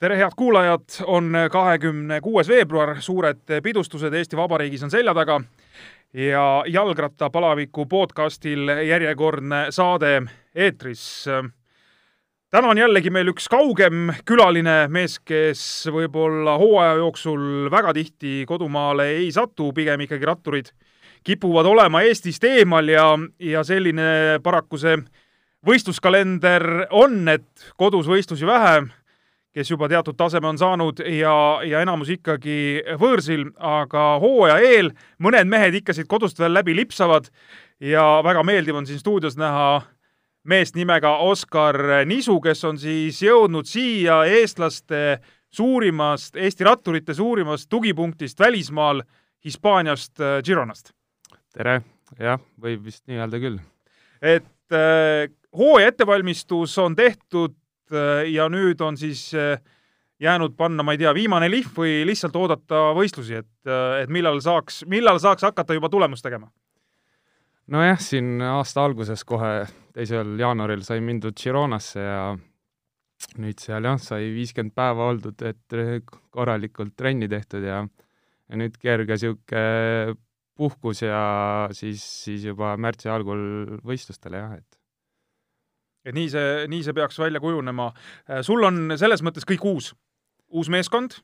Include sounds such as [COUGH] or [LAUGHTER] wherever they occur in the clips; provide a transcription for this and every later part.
tere, head kuulajad, on kahekümne kuues veebruar, suured pidustused Eesti Vabariigis on selja taga ja Jalgrattapalaviku podcastil järjekordne saade eetris. täna on jällegi meil üks kaugem külaline mees, kes võib-olla hooaja jooksul väga tihti kodumaale ei satu, pigem ikkagi ratturid kipuvad olema Eestist eemal ja, ja selline paraku see võistluskalender on, et kodus võistlusi vähe kes juba teatud taseme on saanud ja, ja enamus ikkagi võõrsil, aga hooaja eel mõned mehed ikka siit kodust veel läbi lipsavad ja väga meeldiv on siin stuudios näha meest nimega Oskar Nisu, kes on siis jõudnud siia eestlaste suurimast, Eesti ratturite suurimast tugipunktist välismaal, Hispaaniast, Gironast. tere, jah, võib vist nii öelda küll. et äh, hooaja ettevalmistus on tehtud Äh, ja nüüd on siis äh, jäänud panna, ma ei tea, viimane lihv või lihtsalt oodata võistlusi, et, äh, et millal saaks, millal saaks hakata juba tulemust tegema? nojah, siin aasta alguses kohe teisel jaanuaril sai mindud Gironasse ja nüüd seal jah, sai viiskümmend päeva oldud, et korralikult trenni tehtud ja ja nüüd kerge niisugune puhkus ja siis, siis juba märtsi algul võistlustele jah, et et nii see, nii see peaks välja kujunema. Äh, sul on selles mõttes kõik uus, uus meeskond.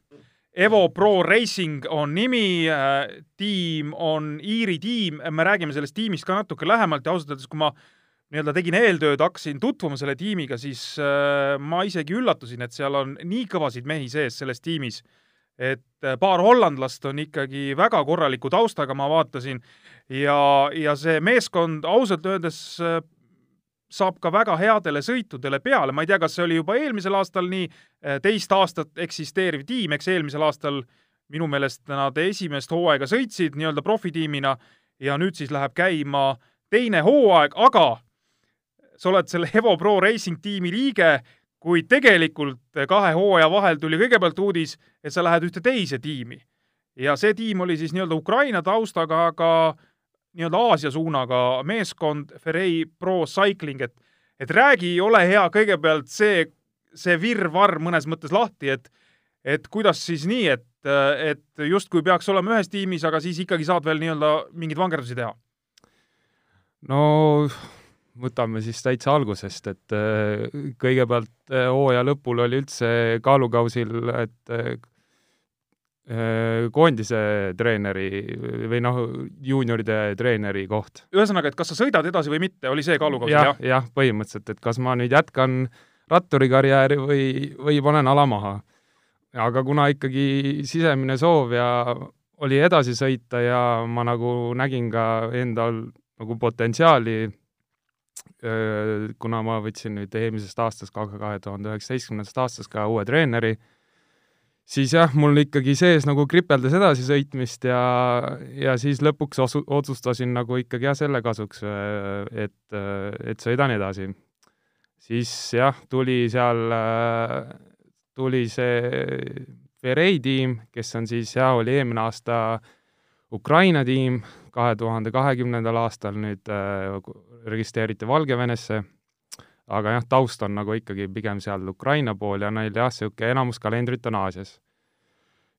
Evo Pro Racing on nimi, äh, tiim on Iiri tiim, me räägime sellest tiimist ka natuke lähemalt ja ausalt öeldes, kui ma nii-öelda tegin eeltööd, hakkasin tutvuma selle tiimiga, siis äh, ma isegi üllatusin, et seal on nii kõvasid mehi sees selles tiimis. et paar hollandlast on ikkagi väga korraliku taustaga, ma vaatasin, ja, ja see meeskond ausalt öeldes saab ka väga headele sõitudele peale, ma ei tea, kas see oli juba eelmisel aastal nii, eh, teist aastat eksisteeriv tiim, eks eelmisel aastal minu meelest nad esimest hooaega sõitsid nii-öelda profitiimina ja nüüd siis läheb käima teine hooaeg, aga sa oled selle Evo Pro Racing tiimi liige, kuid tegelikult kahe hooaja vahel tuli kõigepealt uudis, et sa lähed ühte teise tiimi. ja see tiim oli siis nii-öelda Ukraina taustaga, aga nii-öelda Aasia suunaga meeskond Ferrei Pro Cycling, et et räägi, ole hea, kõigepealt see, see virvarr mõnes mõttes lahti, et et kuidas siis nii, et, et justkui peaks olema ühes tiimis, aga siis ikkagi saad veel nii-öelda mingeid vangerdusi teha? no võtame siis täitsa algusest, et kõigepealt hooaja lõpul oli üldse kaalukausil, et Äh, koondise treeneri või noh, juunioride treeneri koht. ühesõnaga, et kas sa sõidad edasi või mitte, oli see kaalukausil ja,, jah? jah, põhimõtteliselt, et kas ma nüüd jätkan ratturikarjääri või, või panen ala maha. aga kuna ikkagi sisemine soov ja oli edasi sõita ja ma nagu nägin ka endal nagu potentsiaali, äh, kuna ma võtsin nüüd eelmisest aastast, kahe tuhande üheksateistkümnendast aastast ka uue treeneri siis jah, mul ikkagi sees nagu kripeldas edasisõitmist ja, ja siis lõpuks osu-, otsustasin nagu ikkagi jah, selle kasuks, et, et sõidan edasi. siis jah, tuli seal, tuli see Ferrei tiim, kes on siis jah, oli eelmine aasta Ukraina tiim, kahe tuhande kahekümnendal aastal nüüd äh, registreeriti Valgevenesse aga jah, taust on nagu ikkagi pigem seal Ukraina pool ja neil jah, niisugune enamus kalendrit on Aasias.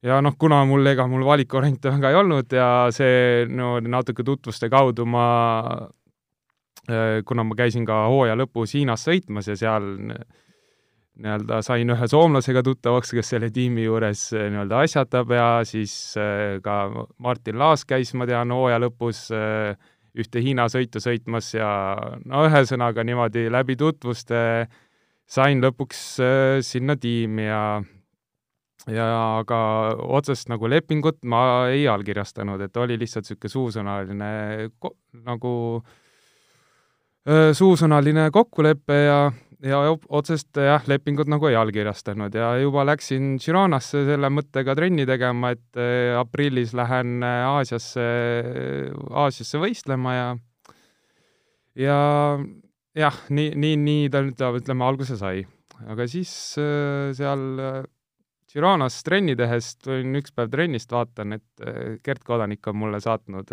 ja noh, kuna mul, ega mul valikvariante väga ei olnud ja see no natuke tutvuste kaudu ma äh, kuna ma käisin ka hooaja lõpus Hiinas sõitmas ja seal nii-öelda sain ühe soomlasega tuttavaks, kes selle tiimi juures äh, nii-öelda asjatab ja siis äh, ka Martin Laas käis, ma tean, hooaja lõpus äh, ühte Hiina sõitu sõitmas ja no ühesõnaga niimoodi läbi tutvuste sain lõpuks äh, sinna tiimi ja ja aga otsest nagu lepingut ma ei allkirjastanud, et oli lihtsalt niisugune suusõnaline nagu äh, suusõnaline kokkulepe ja ja otsest jah, lepingut nagu ei allkirjastanud ja juba läksin Gironasse selle mõttega trenni tegema, et eh, aprillis lähen eh, Aasiasse, Aasiasse võistlema ja ja jah, nii, nii, nii ta nüüd, ütleme, alguse sai. aga siis eh, seal Gironas trenni tehes tulin üks päev trennist, vaatan, et Gert Kodanik on mulle saatnud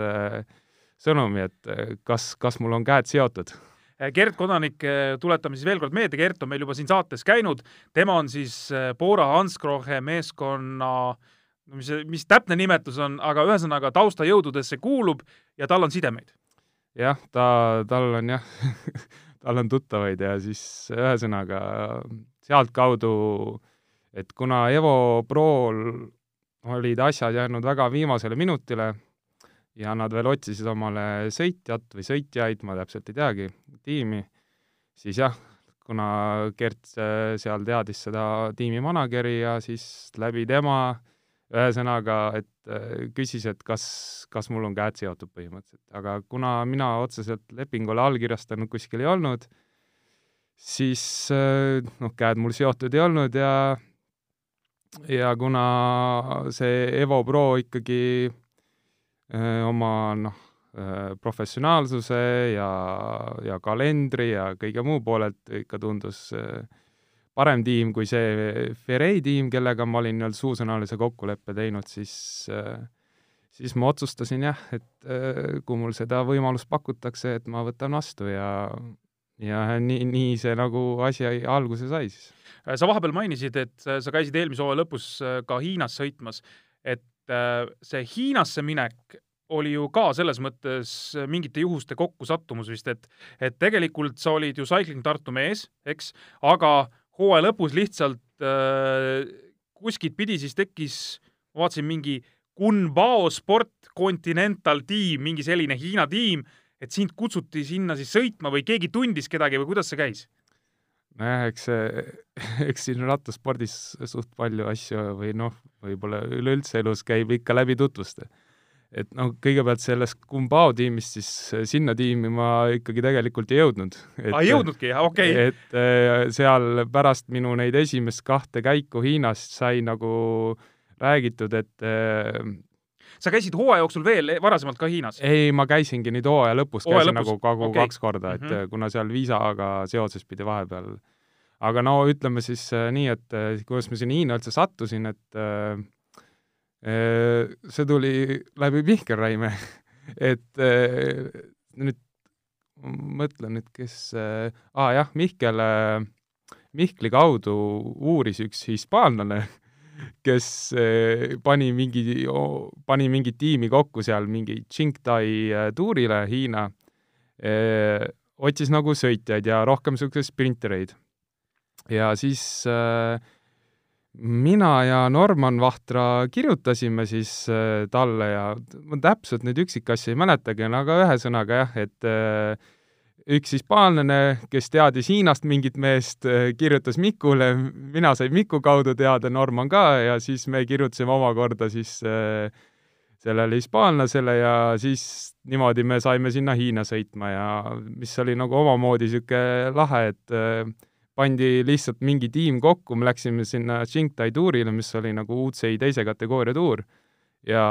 sõnumi, et kas, kas mul on käed seotud Gert Kodanik, tuletame siis veel kord meelde, Gert on meil juba siin saates käinud, tema on siis Bora Hansgrohe meeskonna mis, mis täpne nimetus on, aga ühesõnaga taustajõududesse kuulub ja tal on sidemeid. jah, ta, tal on jah [LAUGHS] tal on tuttavaid ja siis ühesõnaga sealtkaudu, et kuna Evo Prol olid asjad jäänud väga viimasele minutile ja nad veel otsisid omale sõitjat või sõitjaid, ma täpselt ei teagi, tiimi, siis jah, kuna Gert äh, seal teadis seda tiimi manageri ja siis läbi tema ühesõnaga, et äh, küsis, et kas, kas mul on käed seotud põhimõtteliselt, aga kuna mina otseselt lepingule allkirjastanud kuskil ei olnud, siis äh, noh, käed mul seotud ei olnud ja ja kuna see Evo Pro ikkagi oma noh, professionaalsuse ja, ja kalendri ja kõige muu poolelt ikka tundus parem tiim kui see Ferrei tiim, kellega ma olin nii-öelda suusõnalise kokkuleppe teinud, siis siis ma otsustasin jah, et kui mul seda võimalust pakutakse, et ma võtan vastu ja ja nii, nii see nagu asi alguse sai siis. sa vahepeal mainisid, et sa käisid eelmise hooaja lõpus äh, ka Hiinas sõitmas, see Hiinasse minek oli ju ka selles mõttes mingite juhuste kokkusattumus vist, et et tegelikult sa olid ju Cycling Tartu mees, eks, aga hooaja lõpus lihtsalt äh, kuskilt pidi siis tekkis, ma vaatasin, mingi Kunbao Sport Continental tiim, mingi selline Hiina tiim, et sind kutsuti sinna siis sõitma või keegi tundis kedagi või kuidas see käis? Nojah, eks see, [LAUGHS] eks siin rattaspordis suht palju asju või noh, võib-olla üleüldse elus käib ikka läbi tutvuste et noh, kõigepealt sellest Kumbao tiimist, siis äh, sinna tiimi ma ikkagi tegelikult ei jõudnud. aa, ei jõudnudki, okei okay.. et äh, seal pärast minu neid esimest kahte käiku Hiinast sai nagu räägitud, et äh, sa käisid hooaja jooksul veel varasemalt ka Hiinas? ei, ma käisingi nüüd hooaja lõpus, käisin lõpus. nagu kogu okay. kaks korda, et mm -hmm. kuna seal viisaga seoses pidi vahepeal aga no ütleme siis nii, et kuidas ma sinna Hiina üldse sattusin, et äh, see tuli läbi Mihkel Räime [LAUGHS] et äh, nüüd mõtlen nüüd, kes äh,, aa jah, Mihkel, äh, Mihkli kaudu uuris üks hispaanlane, kes äh, pani mingi, pani mingi tiimi kokku seal mingi Qingdai tuurile Hiina, otsis nagu sõitjaid ja rohkem niisuguseid sprintereid. ja siis mina ja Norman Vahtra kirjutasime siis talle ja ma täpselt neid üksikasju ei mäletagi, aga ühesõnaga jah, et üks hispaanlane, kes teadis Hiinast mingit meest, äh, kirjutas Mikule, mina sain Miku kaudu teada, Norman ka, ja siis me kirjutasime omakorda siis äh, sellele hispaanlasele ja siis niimoodi me saime sinna Hiina sõitma ja mis oli nagu omamoodi niisugune lahe, et äh, pandi lihtsalt mingi tiim kokku, me läksime sinna Qingdai tuurile, mis oli nagu UCI teise kategooria tuur, ja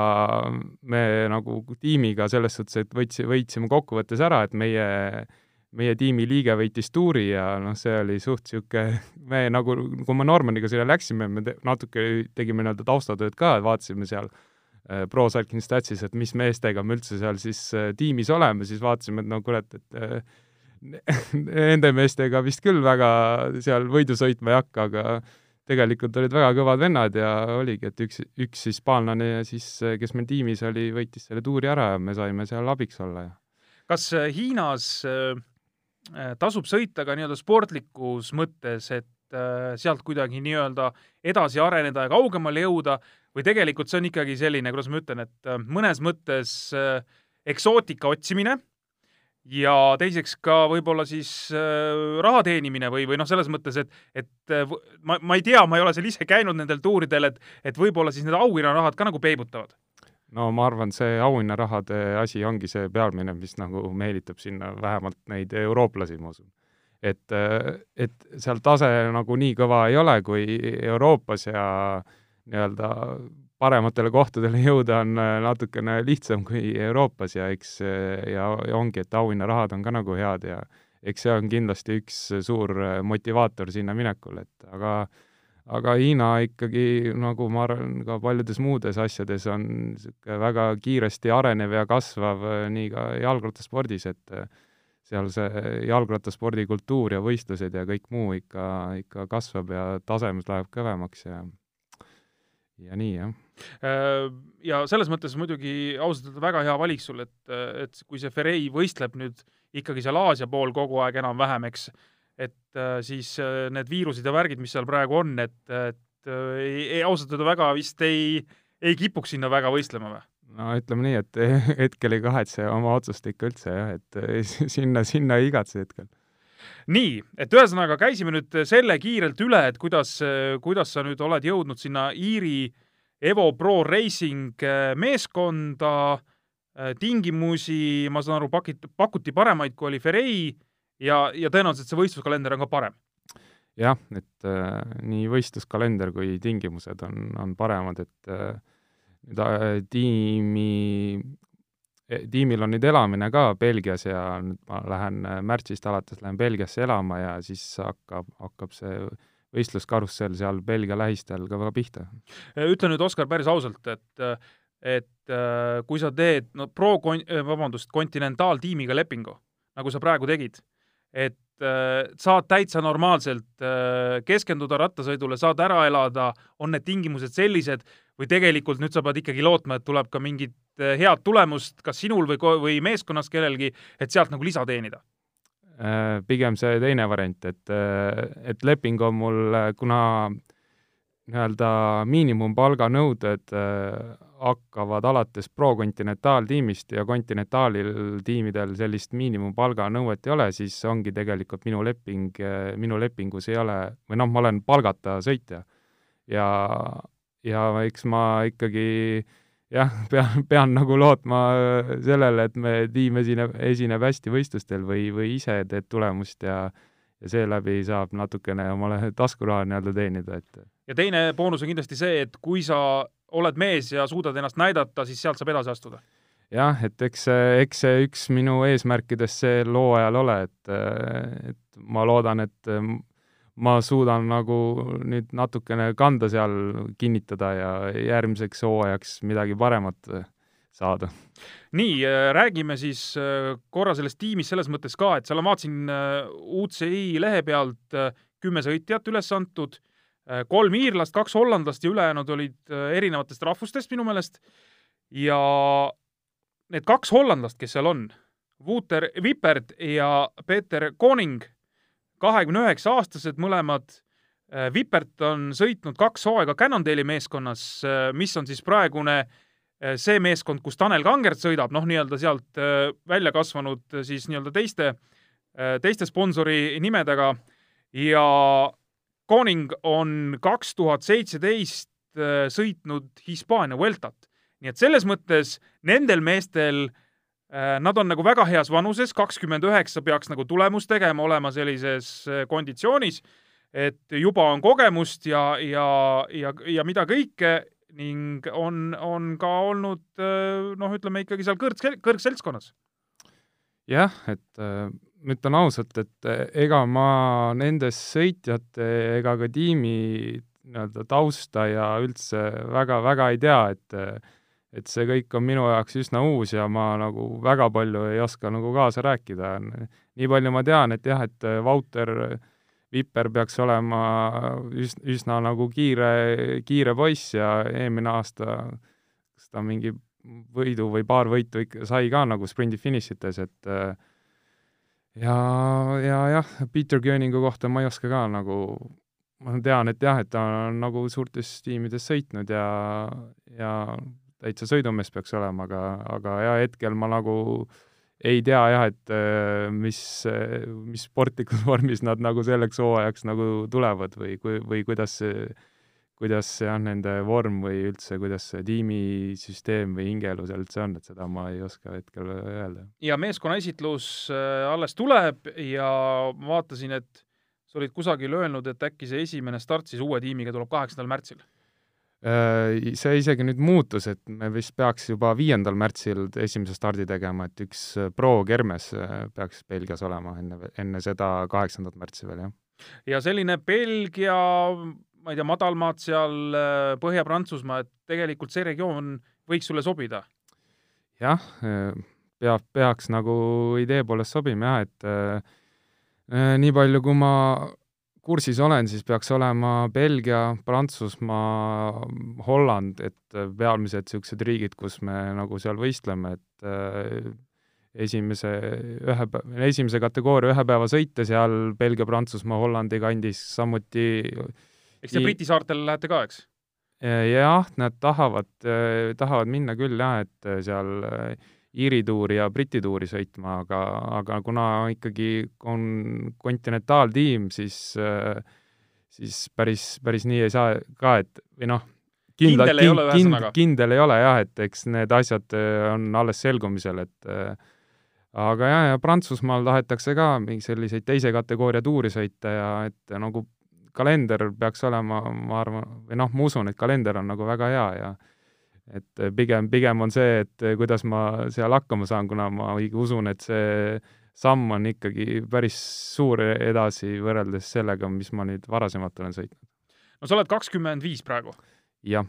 me nagu tiimiga selles suhtes, et võtsi, võitsime kokkuvõttes ära, et meie, meie tiimi liige võitis tuuri ja noh, see oli suht niisugune, me nagu, kui me Normaniga sinna läksime, me te, natuke tegime nii-öelda taustatööd ka, vaatasime seal äh, Pro Cycling Statsis, et mis meestega me üldse seal siis äh, tiimis oleme, siis vaatasime, et no kurat, et äh, [LAUGHS] nende meestega vist küll väga seal võidu sõitma ei hakka, aga tegelikult olid väga kõvad vennad ja oligi, et üks, üks hispaanlane siis, kes meil tiimis oli, võitis selle tuuri ära ja me saime seal abiks olla ja. kas äh, Hiinas äh, tasub sõita ka nii-öelda sportlikus mõttes, et äh, sealt kuidagi nii-öelda edasi areneda ja kaugemale jõuda või tegelikult see on ikkagi selline, kuidas ma ütlen, et äh, mõnes mõttes äh, eksootika otsimine ja teiseks ka võib-olla siis äh, raha teenimine või, või noh, selles mõttes, et, et äh, ma, ma ei tea, ma ei ole seal ise käinud nendel tuuridel, et, et võib-olla siis need auhinnarahad ka nagu peibutavad. No ma arvan, see auhinnarahade asi ongi see pealmine, mis nagu meelitab sinna vähemalt neid eurooplasi, ma usun. et, äh, et seal tase nagu nii kõva ei ole kui Euroopas ja nii-öelda parematele kohtadele [LAUGHS] jõuda on äh, natukene lihtsam kui Euroopas ja eks äh, ja, ja ongi, et auhinnarahad on ka nagu head ja eks see on kindlasti üks suur äh, motivaator sinna minekul, et aga aga Hiina ikkagi, nagu ma arvan, ka paljudes muudes asjades on niisugune väga kiiresti arenev ja kasvav nii ka jalgrattaspordis, et seal see jalgrattaspordi kultuur ja võistlused ja kõik muu ikka, ikka kasvab ja tasemes läheb kõvemaks ja ja nii, jah. Äh, ja selles mõttes muidugi ausalt öelda väga hea valik sul, et, et kui see Ferrei võistleb nüüd ikkagi seal Aasia pool kogu aeg enam-vähem, eks, et äh, siis äh, need viirused ja värgid, mis seal praegu on, et, et ei, ei, ausalt öelda väga vist ei, ei kipuks sinna väga võistlema või? no ütleme nii, et [LAUGHS] hetkel ei kahetse oma otsust ikka üldse jah, et [LAUGHS] sinna, sinna ei igatse hetkel. nii, et ühesõnaga käisime nüüd selle kiirelt üle, et kuidas, kuidas sa nüüd oled jõudnud sinna Iiri Evo Pro Racing äh, meeskonda, äh, tingimusi, ma saan aru, pakit-, pakuti paremaid, kui oli Ferrei ja, ja tõenäoliselt see võistluskalender on ka parem jah, et äh, nii võistluskalender kui tingimused on, on paremad, et äh, nüüd äh, tiimi, e, tiimil on nüüd elamine ka Belgias ja nüüd ma lähen äh, märtsist alates lähen Belgiasse elama ja siis hakkab, hakkab see võistluskarussell seal Belgia lähistel ka väga pihta. ütle nüüd, Oskar, päris ausalt, et et äh, kui sa teed, no pro, vabandust, kontinentaaltiimiga lepingu, nagu sa praegu tegid, et saad täitsa normaalselt keskenduda rattasõidule, saad ära elada, on need tingimused sellised, või tegelikult nüüd sa pead ikkagi lootma, et tuleb ka mingit eh, head tulemust kas sinul või, või meeskonnas kellelgi, et sealt nagu lisa teenida? Äh, pigem see teine variant, et, äh, et leping on mul, äh, kuna nii-öelda miinimumpalga nõuded hakkavad alates Pro kontinentaaltiimist ja kontinentaalil tiimidel sellist miinimumpalga nõuet ei ole, siis ongi tegelikult minu leping, minu lepingus ei ole, või noh, ma olen palgata sõitja. ja ja eks ma ikkagi jah, pean, pean nagu lootma sellele, et me, tiim esineb, esineb hästi võistlustel või, või ise teed tulemust ja ja seeläbi saab natukene omale taskuraha nii-öelda teenida, et ja teine boonus on kindlasti see, et kui sa oled mees ja suudad ennast näidata, siis sealt saab edasi astuda. jah, et eks see, eks see üks minu eesmärkidest sel hooajal ole, et, et ma loodan, et ma suudan nagu nüüd natukene kanda seal, kinnitada ja järgmiseks hooajaks midagi paremat saada. nii, räägime siis korra sellest tiimist selles mõttes ka, et seal ma vaatasin UCI lehe pealt kümme sõitjat üles antud, kolm iirlast, kaks hollandlast ja ülejäänud olid erinevatest rahvustest minu meelest. ja need kaks hollandlast, kes seal on, Wouter Wippert ja Peeter Koning kahekümne üheksa aastased mõlemad. Vipert äh, on sõitnud kaks hooaega Cannondale'i meeskonnas, äh, mis on siis praegune äh, see meeskond, kus Tanel Kangert sõidab, noh, nii-öelda sealt välja kasvanud siis nii-öelda teiste, teiste sponsori nimedega ja Koning on kaks tuhat seitseteist sõitnud Hispaania Vueltat. nii et selles mõttes nendel meestel äh, Äh, nad on nagu väga heas vanuses, kakskümmend üheksa peaks nagu tulemust tegema, olema sellises äh, konditsioonis, et juba on kogemust ja, ja, ja, ja mida kõike ning on, on ka olnud äh, noh, ütleme ikkagi seal kõrg, kõrgseltskonnas. jah, et ma ütlen ausalt, et ega ma nendest sõitjate ega ka tiimi nii-öelda tausta ja üldse väga-väga ei tea, et et see kõik on minu jaoks üsna uus ja ma nagu väga palju ei oska nagu kaasa rääkida. nii palju ma tean, et jah, et Wouter Vipper peaks olema üsna, üsna nagu kiire, kiire poiss ja eelmine aasta kas ta mingi võidu või paar võitu ikka sai ka nagu sprindifinišites, et ja, ja jah, Peter Kööningu kohta ma ei oska ka nagu, ma tean, et jah, et ta on nagu suurtes tiimides sõitnud ja, ja täitsa sõidumees peaks olema, aga, aga ja hetkel ma nagu ei tea jah, et äh, mis, mis sportlikus [LAUGHS] vormis nad nagu selleks hooajaks nagu tulevad või, või kuidas see, kuidas jah, nende vorm või üldse, kuidas see tiimisüsteem või hingeelu seal üldse on, et seda ma ei oska hetkel öelda. ja meeskonna esitlus äh, alles tuleb ja ma vaatasin, et sa olid kusagil öelnud, et äkki see esimene start siis uue tiimiga tuleb kaheksandal märtsil Äh, see isegi nüüd muutus, et me vist peaks juba viiendal märtsil esimese stardi tegema, et üks äh, Pro Kermes peaks Belgias olema enne, enne seda kaheksandat märtsi veel, jah. ja selline Belgia, ma ei tea, madalmaad seal, Põhja-Prantsusmaa, et tegelikult see regioon võiks sulle sobida? jah, peab, peaks nagu idee poolest sobima jah, et äh, nii palju, kui ma kursis olen, siis peaks olema Belgia, Prantsusmaa, Holland, et peamised niisugused riigid, kus me nagu seal võistleme, et äh, esimese ühe, esimese kategooria ühe päeva sõite seal Belgia, Prantsusmaa, Hollandi kandis, samuti eks te Briti saartel lähete ka, eks? jah, nad tahavad, tahavad minna küll jah, et seal Iiri tuuri ja Briti tuuri sõitma, aga, aga kuna ikkagi on kontinentaaltiim, siis, siis päris, päris nii ei saa ka, et või noh, kindla, kindel ole ühesõnaga? kindel ei ole jah, et eks need asjad on alles selgumisel, et aga jah, ja Prantsusmaal tahetakse ka mingi selliseid teise kategooria tuuri sõita ja et nagu kalender peaks olema, ma arvan, või noh, ma usun, et kalender on nagu väga hea ja et pigem, pigem on see, et kuidas ma seal hakkama saan, kuna ma usun, et see samm on ikkagi päris suur edasi võrreldes sellega, mis ma nüüd varasemalt olen sõitnud. no sa oled kakskümmend viis praegu? jah.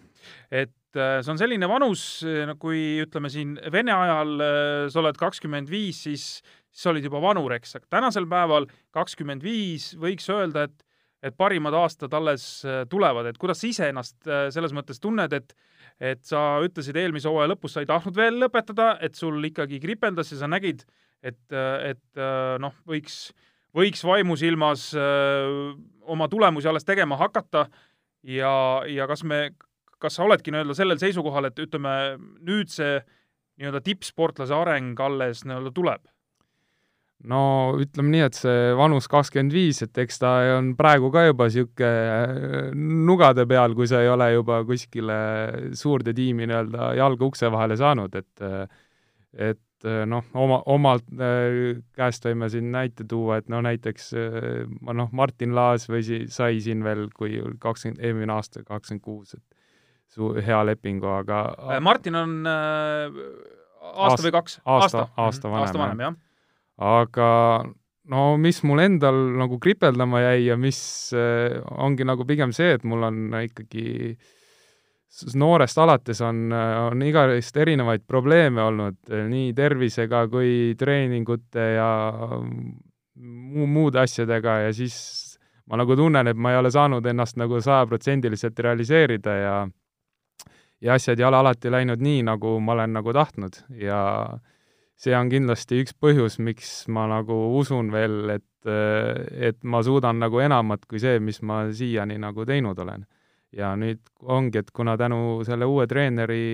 et äh, see on selline vanus, no kui ütleme siin Vene ajal äh, sa oled kakskümmend viis, siis, siis sa olid juba vanur, eks, aga tänasel päeval kakskümmend viis võiks öelda, et et parimad aastad alles äh, tulevad, et kuidas sa ise ennast selles mõttes tunned, et et sa ütlesid eelmise hooaja lõpus, sa ei tahtnud veel lõpetada, et sul ikkagi kripeldas ja sa nägid, et, et noh, võiks, võiks vaimusilmas oma tulemusi alles tegema hakata ja, ja kas me, kas sa oledki nii-öelda sellel seisukohal, et ütleme, nüüd see nii-öelda tippsportlase areng alles nii-öelda tuleb? No ütleme nii, et see vanus kakskümmend viis, et eks ta on praegu ka juba niisugune äh, nugade peal, kui sa ei ole juba kuskile suurde tiimi nii-öelda jalga ukse vahele saanud, et äh, et äh, noh, oma, omalt käest võime siin näite tuua, et no näiteks noh, Martin Laas või si-, sai siin veel, kui kakskümmend, eelmine aasta kakskümmend kuus, et su-, hea lepingu, aga Martin on äh, aasta, aasta või kaks? aasta, aasta, aasta vanem, aasta vanem, jah aga no mis mul endal nagu kripeldama jäi ja mis äh, ongi nagu pigem see, et mul on ikkagi noorest alates on, on igast erinevaid probleeme olnud nii tervisega kui treeningute ja muu, muude asjadega ja siis ma nagu tunnen, et ma ei ole saanud ennast nagu sajaprotsendiliselt realiseerida ja ja asjad ei ole alati läinud nii, nagu ma olen nagu tahtnud ja äh, see on kindlasti üks põhjus, miks ma nagu usun veel, et, et ma suudan nagu enamat kui see, mis ma siiani nagu teinud olen. ja nüüd ongi, et kuna tänu selle uue treeneri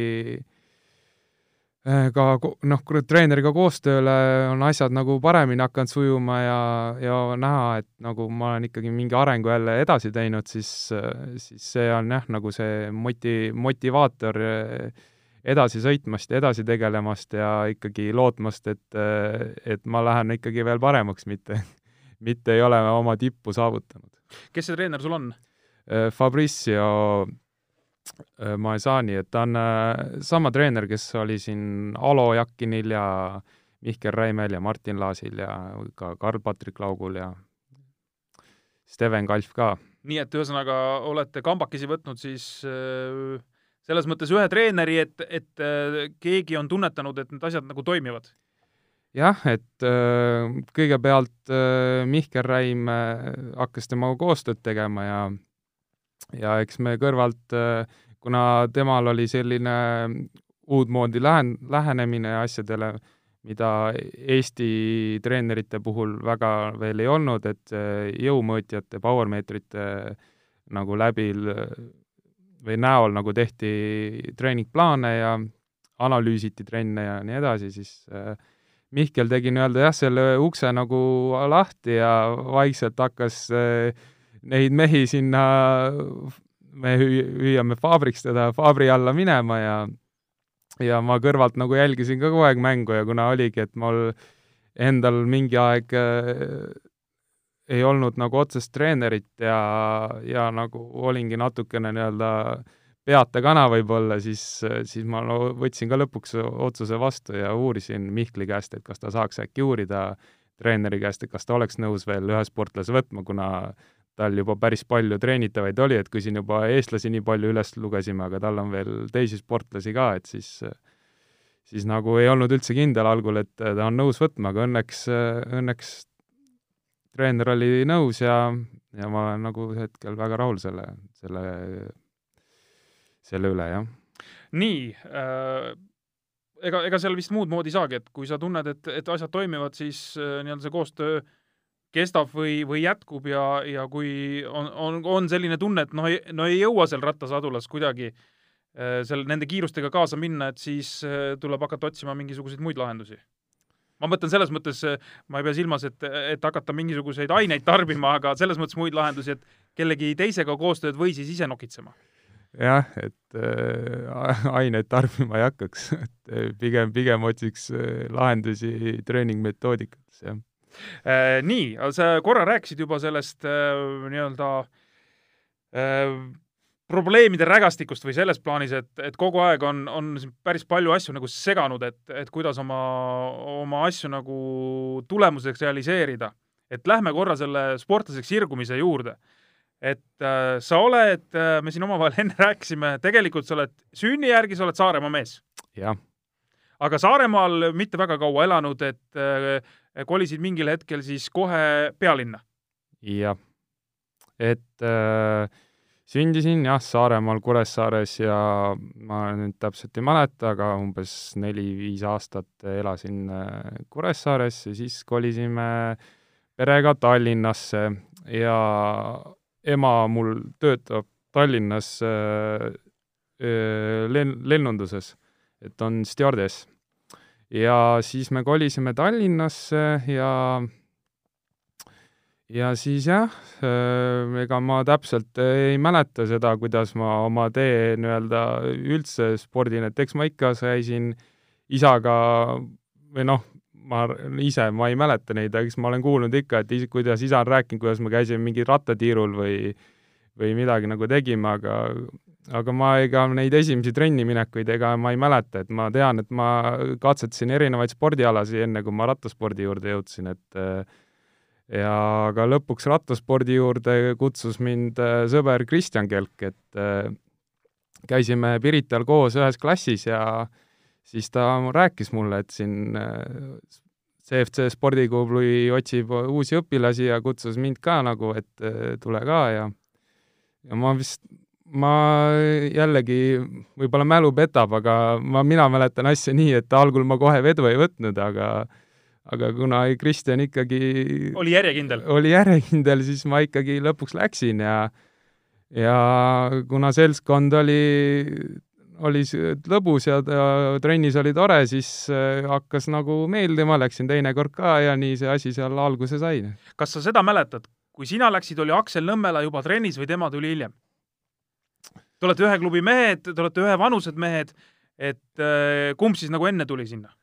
eh, ka noh, treeneriga koostööle on asjad nagu paremini hakanud sujuma ja, ja näha, et nagu ma olen ikkagi mingi arengu jälle edasi teinud, siis, siis see on jah, nagu see moti-, motivaator äh, edasi sõitmast ja edasi tegelemast ja ikkagi lootmast, et, et ma lähen ikkagi veel paremaks, mitte, mitte ei ole oma tippu saavutanud. kes see treener sul on? Fabrizio äh, Maesani, et ta on äh, sama treener, kes oli siin Alo Jakinil ja Mihkel Räimel ja Martin Laasil ja ka Karl-Patrik Laugul ja Steven Kalf ka. nii et ühesõnaga olete kambakesi võtnud siis äh selles mõttes ühe treeneri, et, et äh, keegi on tunnetanud, et need asjad nagu toimivad? jah, et äh, kõigepealt äh, Mihkel Räim hakkas temaga koostööd tegema ja ja eks me kõrvalt, kuna temal oli selline uutmoodi lähen-, lähenemine asjadele, mida Eesti treenerite puhul väga veel ei olnud, et jõumõõtjate, powermeetrite nagu läbi või näol nagu tehti treeningplaane ja analüüsiti trenne ja nii edasi, siis äh, Mihkel tegi nii-öelda jah, selle ukse nagu lahti ja vaikselt hakkas äh, neid mehi sinna, me hüüame Fabriks teda Fabri alla minema ja ja ma kõrvalt nagu jälgisin ka kogu aeg mängu ja kuna oligi, et mul endal mingi aeg äh, ei olnud nagu otsest treenerit ja, ja nagu olingi natukene nii-öelda peata kana võib-olla, siis, siis ma no, võtsin ka lõpuks otsuse vastu ja uurisin Mihkli käest, et kas ta saaks äkki uurida treeneri käest, et kas ta oleks nõus veel ühe sportlase võtma, kuna tal juba päris palju treenitavaid oli, et kui siin juba eestlasi nii palju üles lugesime, aga tal on veel teisi sportlasi ka, et siis siis nagu ei olnud üldse kindel algul, et ta on nõus võtma, aga õnneks, õnneks treener oli nõus ja, ja ma olen nagu hetkel väga rahul selle, selle, selle üle, jah. nii äh,, ega, ega seal vist muud moodi saagi, et kui sa tunned, et, et asjad toimivad, siis äh, nii-öelda see koostöö kestab või, või jätkub ja, ja kui on, on, on selline tunne, et noh, no ei jõua seal rattasadulas kuidagi äh, seal nende kiirustega kaasa minna, et siis äh, tuleb hakata otsima mingisuguseid muid lahendusi ma mõtlen selles mõttes, ma ei pea silmas, et, et hakata mingisuguseid aineid tarbima, aga selles mõttes muid lahendusi, et kellegi teisega koostööd või siis ise nokitsema. jah, et äh, aineid tarbima ei hakkaks, [LAUGHS] et äh, pigem, pigem otsiks äh, lahendusi treeningmetoodikates, jah äh,. nii, sa korra rääkisid juba sellest äh, nii-öelda äh, probleemide rägastikust või selles plaanis, et, et kogu aeg on, on päris palju asju nagu seganud, et, et kuidas oma, oma asju nagu tulemuseks realiseerida. et lähme korra selle sportlaseks sirgumise juurde. et äh, sa oled äh,, me siin omavahel enne rääkisime, tegelikult sa oled sünni järgi, sa oled Saaremaa mees. jah. aga Saaremaal mitte väga kaua elanud, et äh, kolisid mingil hetkel siis kohe pealinna. jah, et äh, sündisin jah, Saaremaal Kuressaares ja ma nüüd täpselt ei mäleta, aga umbes neli-viis aastat elasin äh, Kuressaares ja siis kolisime perega Tallinnasse ja ema mul töötab Tallinnas äh, äh, len-, lennunduses, et on stjuardess. ja siis me kolisime Tallinnasse ja ja siis jah, äh, ega ma täpselt ei mäleta seda, kuidas ma oma tee nii-öelda üldse spordin, et eks ma ikka käisin isaga või noh, ma ise, ma ei mäleta neid, aga eks ma olen kuulnud ikka, et is, kuidas isa on rääkinud, kuidas me käisime mingil rattatiirul või või midagi nagu tegime, aga aga ma ega neid esimesi trenni minekuid ega ma ei mäleta, et ma tean, et ma katsetasin erinevaid spordialasid, enne kui ma rattaspordi juurde jõudsin, et äh, ja aga lõpuks rattaspordi juurde kutsus mind äh, sõber Kristjan Kelk, et äh, käisime Pirital koos ühes klassis ja siis ta rääkis mulle, et siin CFC äh, spordiklubi otsib uusi õpilasi ja kutsus mind ka nagu, et tule ka ja ja ma vist, ma jällegi, võib-olla mälu petab, aga ma, mina mäletan asja nii, et algul ma kohe vedu ei võtnud, aga aga kuna Kristjan ikkagi oli järjekindel? oli järjekindel, siis ma ikkagi lõpuks läksin ja ja kuna seltskond oli, oli lõbus ja trennis oli tore, siis äh, hakkas nagu meeldima, läksin teinekord ka ja nii see asi seal alguse sai. kas sa seda mäletad, kui sina läksid, oli Aksel Nõmmela juba trennis või tema tuli hiljem? Te olete ühe klubi mehed, te olete ühevanused mehed, et äh, kumb siis nagu enne tuli sinna?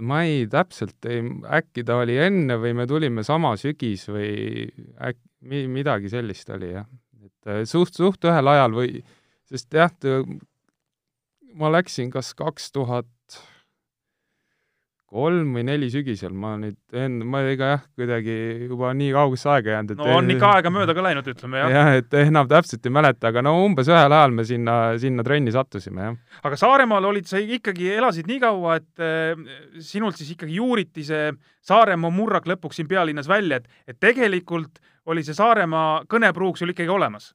Ma ei, täpselt ei, äkki ta oli enne või me tulime sama sügis või äkki mi-, midagi sellist oli jah. et äh, suht, suht ühel ajal või, sest jah, ma läksin kas kaks tuhat kolm või neli sügisel, ma nüüd ma ega jah, kuidagi juba nii kaugesse aega jäänud, et no on ikka aega mööda ka läinud, ütleme jah. jah, et enam täpselt ei mäleta, aga no umbes ühel ajal me sinna, sinna trenni sattusime, jah. aga Saaremaal olid sa ikkagi, elasid nii kaua, et äh, sinult siis ikkagi juuriti see Saaremaa murrak lõpuks siin pealinnas välja, et, et tegelikult oli see Saaremaa kõnepruuk sul ikkagi olemas?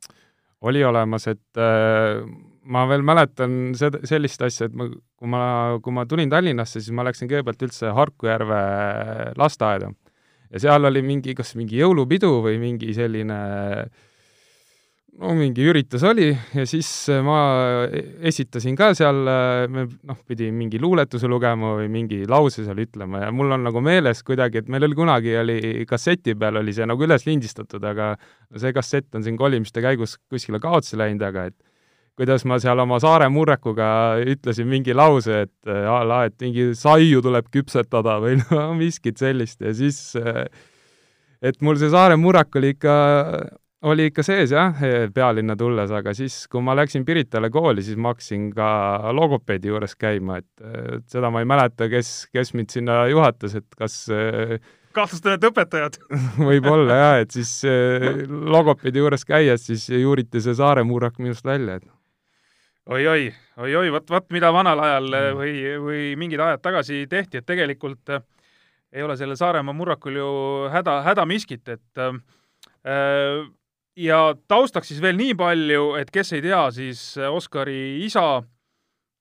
oli olemas, et äh, ma veel mäletan seda, sellist asja, et ma, kui ma, kui ma tulin Tallinnasse, siis ma läksin kõigepealt üldse Harku järve lasteaeda. ja seal oli mingi, kas mingi jõulupidu või mingi selline no mingi üritus oli ja siis ma esitasin ka seal, me noh, pidi mingi luuletuse lugema või mingi lause seal ütlema ja mul on nagu meeles kuidagi, et meil oli kunagi, oli kasseti peal oli see nagu üles lindistatud, aga see kassett on siin kolimiste käigus kuskile kaotsi läinud, aga et kuidas ma seal oma saare murrekuga ütlesin mingi lause, et äh, a la, et mingi saiu tuleb küpsetada või [LAUGHS] no miskit sellist ja siis äh, et mul see saare murrak oli ikka, oli ikka sees jah, pealinna tulles, aga siis, kui ma läksin Piritale kooli, siis ma hakkasin ka logopeedi juures käima, et seda ma ei mäleta, kes, kes mind sinna juhatas, et kas kahtlustan, et õpetajad. [LAUGHS] võib-olla jah, et siis logopeedi juures käies siis juuriti see saare murrak minust välja, et oi-oi, oi-oi, vot, vot mida vanal ajal Mm. või, või mingid ajad tagasi tehti, et tegelikult äh, ei ole sellel Saaremaa murrakul ju häda, häda miskit, et äh, ja taustaks siis veel nii palju, et kes ei tea, siis Oskari isa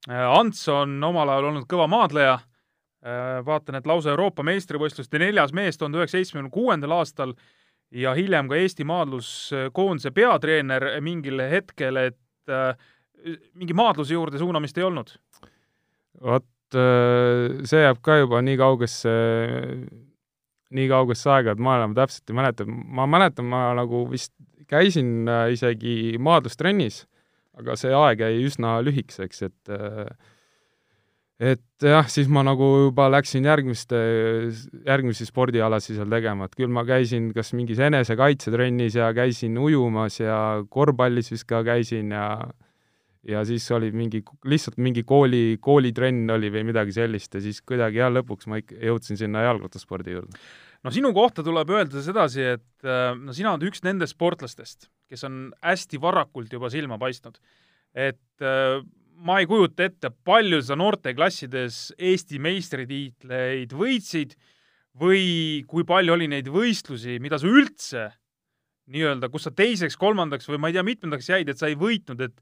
Ants on omal ajal olnud kõva maadleja vaatan, et lausa Euroopa meistrivõistluste neljas mees tuhande üheksasaja seitsmekümne kuuendal aastal ja hiljem ka Eesti maadluskoondise peatreener mingil hetkel, et äh, mingi maadluse juurde suunamist ei olnud. vot see jääb ka juba nii kaugesse, nii kaugesse aega, et ma enam täpselt ei mäleta. ma mäletan, ma nagu vist käisin äh, isegi maadlustrennis, aga see aeg jäi üsna lühikeseks, et äh, et jah, siis ma nagu juba läksin järgmiste, järgmisi spordialasid seal tegema, et küll ma käisin kas mingis enesekaitsetrennis ja käisin ujumas ja korvpallis vist ka käisin ja ja siis oli mingi, lihtsalt mingi kooli, koolitrenn oli või midagi sellist ja siis kuidagi jah, lõpuks ma ikka jõudsin sinna jalgrattaspordi juurde. no sinu kohta tuleb öelda sedasi, et no sina oled üks nendest sportlastest, kes on hästi varakult juba silma paistnud. et ma ei kujuta ette, palju sa noorteklassides Eesti meistritiitleid võitsid või kui palju oli neid võistlusi, mida sa üldse nii-öelda, kus sa teiseks, kolmandaks või ma ei tea, mitmendaks jäid, et sa ei võitnud, et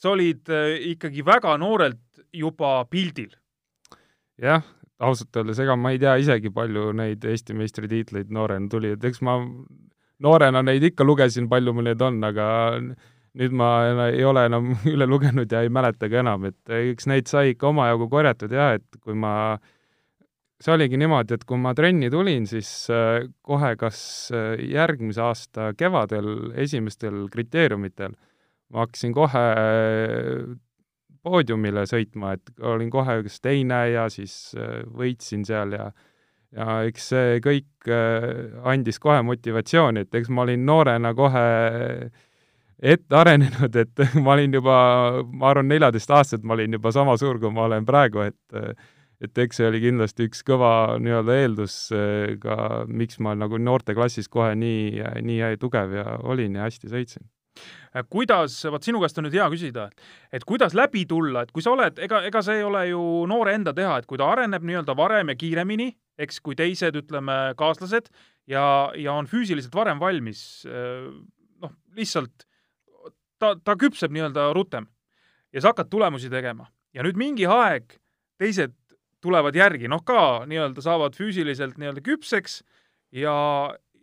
sa olid ikkagi väga noorelt juba pildil. jah, ausalt öeldes, ega ma ei tea isegi, palju neid Eesti meistritiitleid noorena tuli, et eks ma noorena neid ikka lugesin, palju mul neid on, aga nüüd ma ei ole enam [LAUGHS] üle lugenud ja ei mäleta ka enam, et eks neid sai ikka omajagu korjatud jah, et kui ma, see oligi niimoodi, et kui ma trenni tulin, siis kohe kas järgmise aasta kevadel esimestel kriteeriumitel ma hakkasin kohe poodiumile sõitma, et olin kohe kas teine ja siis võitsin seal ja ja eks see kõik andis kohe motivatsiooni, et eks ma olin noorena kohe ette arenenud, et [LAUGHS] ma olin juba, ma arvan, neljateistaastaselt ma olin juba sama suur, kui ma olen praegu, et et eks see oli kindlasti üks kõva nii-öelda eeldus ka, miks ma nagu noorteklassis kohe nii, nii tugev ja olin ja hästi sõitsin kuidas, vot sinu käest on nüüd hea küsida, et kuidas läbi tulla, et kui sa oled, ega, ega see ei ole ju noore enda teha, et kui ta areneb nii-öelda varem ja kiiremini, eks, kui teised, ütleme, kaaslased ja, ja on füüsiliselt varem valmis, noh, lihtsalt ta, ta küpseb nii-öelda rutem ja sa hakkad tulemusi tegema. Ja nüüd mingi aeg teised tulevad järgi, noh, ka nii-öelda saavad füüsiliselt nii-öelda küpseks ja,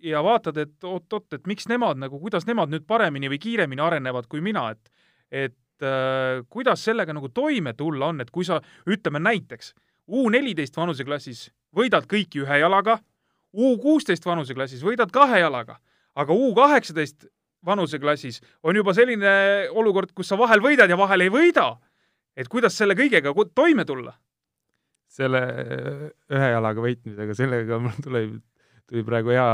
ja vaatad, et oot-oot, et miks nemad nagu, kuidas nemad nüüd paremini või kiiremini arenevad kui mina, et et äh, kuidas sellega nagu toime tulla on, et kui sa, ütleme näiteks, U neliteist vanuseklassis võidad kõiki ühe jalaga, U kuusteist vanuseklassis võidad kahe jalaga, aga U kaheksateist vanuseklassis on juba selline olukord, kus sa vahel võidad ja vahel ei võida. et kuidas selle kõigega toime tulla? selle ühe jalaga võitmisega, sellega mul tuleb tuli praegu hea,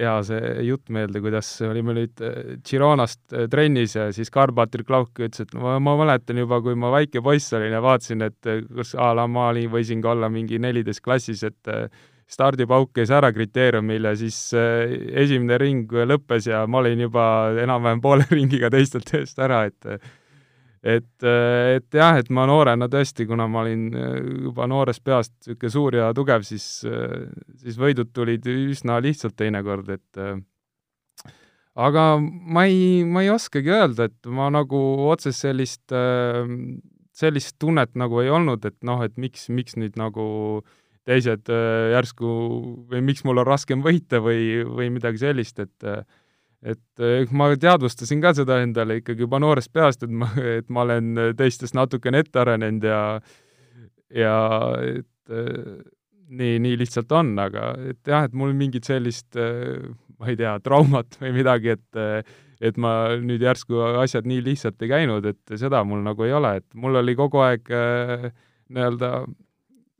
hea see jutt meelde, kuidas olime nüüd Gironast trennis ja siis Karl-Patrik Klauk ütles, et ma, ma mäletan juba, kui ma väike poiss olin ja vaatasin, et kus a la ma olin, võisin ka olla mingi neliteist klassis, et stardipauk käis ära kriteeriumil ja siis esimene ring lõppes ja ma olin juba enam-vähem poole [LAUGHS] ringiga teistelt eest ära, et et, et jah, et ma noorena tõesti, kuna ma olin juba noorest peast niisugune suur ja tugev, siis, siis võidud tulid üsna lihtsalt teinekord, et aga ma ei, ma ei oskagi öelda, et ma nagu otsest sellist, sellist tunnet nagu ei olnud, et noh, et miks, miks nüüd nagu teised järsku või miks mul on raskem võita või, või midagi sellist, et et ma teadvustasin ka seda endale ikkagi juba noorest peast, et ma, [LAUGHS] et ma olen teistest natukene ette arenenud ja ja et nii, nii lihtsalt on, aga et jah, et mul mingit sellist ma ei tea, traumat või midagi, et et ma nüüd järsku asjad nii lihtsalt ei käinud, et seda mul nagu ei ole, et mul oli kogu aeg nii-öelda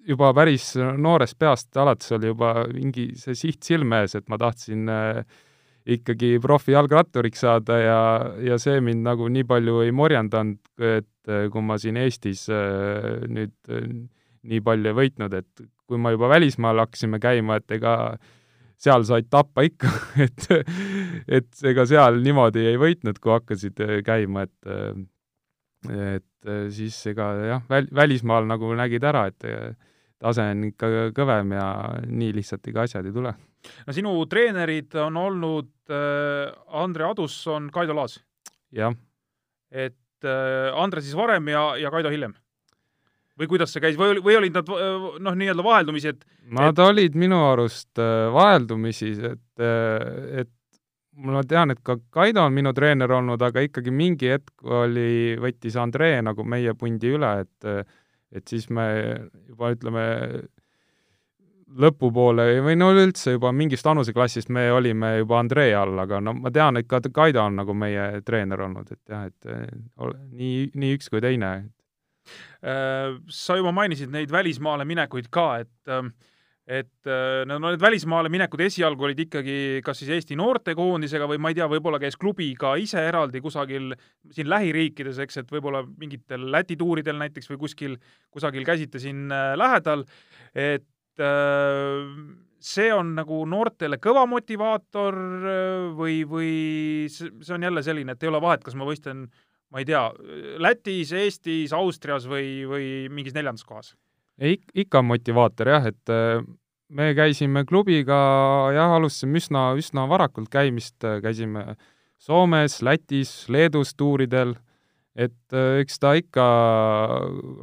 juba päris noorest peast alates oli juba mingi see siht silme ees, et ma tahtsin äh, ikkagi profijalgratturiks saada ja, ja see mind nagu nii palju ei morjendanud, et kui ma siin Eestis nüüd nii palju ei võitnud, et kui ma juba välismaal hakkasime käima, et ega seal said tappa ikka [LAUGHS] et, et ega seal niimoodi ei võitnud, kui hakkasid käima, et et äh, siis ega jah, väl-, välismaal nagu nägid ära, et äh, tase on ikka kõvem ja nii lihtsalt ega asjad ei tule. No sinu treenerid on olnud äh, Andre Adusson, Kaido Laas. jah. et äh, Andre siis varem ja, ja Kaido hiljem? või kuidas see käis või, või olid nad äh, noh, nii-öelda vaheldumisi, et Nad et... olid minu arust vaheldumisi, et, et ma tean, et ka Kaido on minu treener olnud, aga ikkagi mingi hetk oli, võttis Andrei nagu meie pundi üle, et et siis me juba ütleme, lõpupoole või no üleüldse juba mingist vanuseklassist me olime juba Andrei all, aga no ma tean, et ka Kaido on nagu meie treener olnud, et jah, et nii, nii üks kui teine. Sa juba mainisid neid välismaale minekuid ka, et et äh, no need välismaale minekud esialgu olid ikkagi kas siis Eesti noortekoondisega või ma ei tea, võib-olla käis klubi ka ise eraldi kusagil siin lähiriikides, eks, et võib-olla mingitel Läti tuuridel näiteks või kuskil, kusagil käisite siin äh, lähedal, et äh, see on nagu noortele kõva motivaator või, või see on jälle selline, et ei ole vahet, kas ma võistlen, ma ei tea, Lätis, Eestis, Austrias või, või mingis neljandas kohas. Ik-, ikka on motivaator jah, et äh, me käisime klubiga jah, alustasime üsna, üsna varakult käimist, äh, käisime Soomes, Lätis, Leedus tuuridel, et äh, eks ta ikka,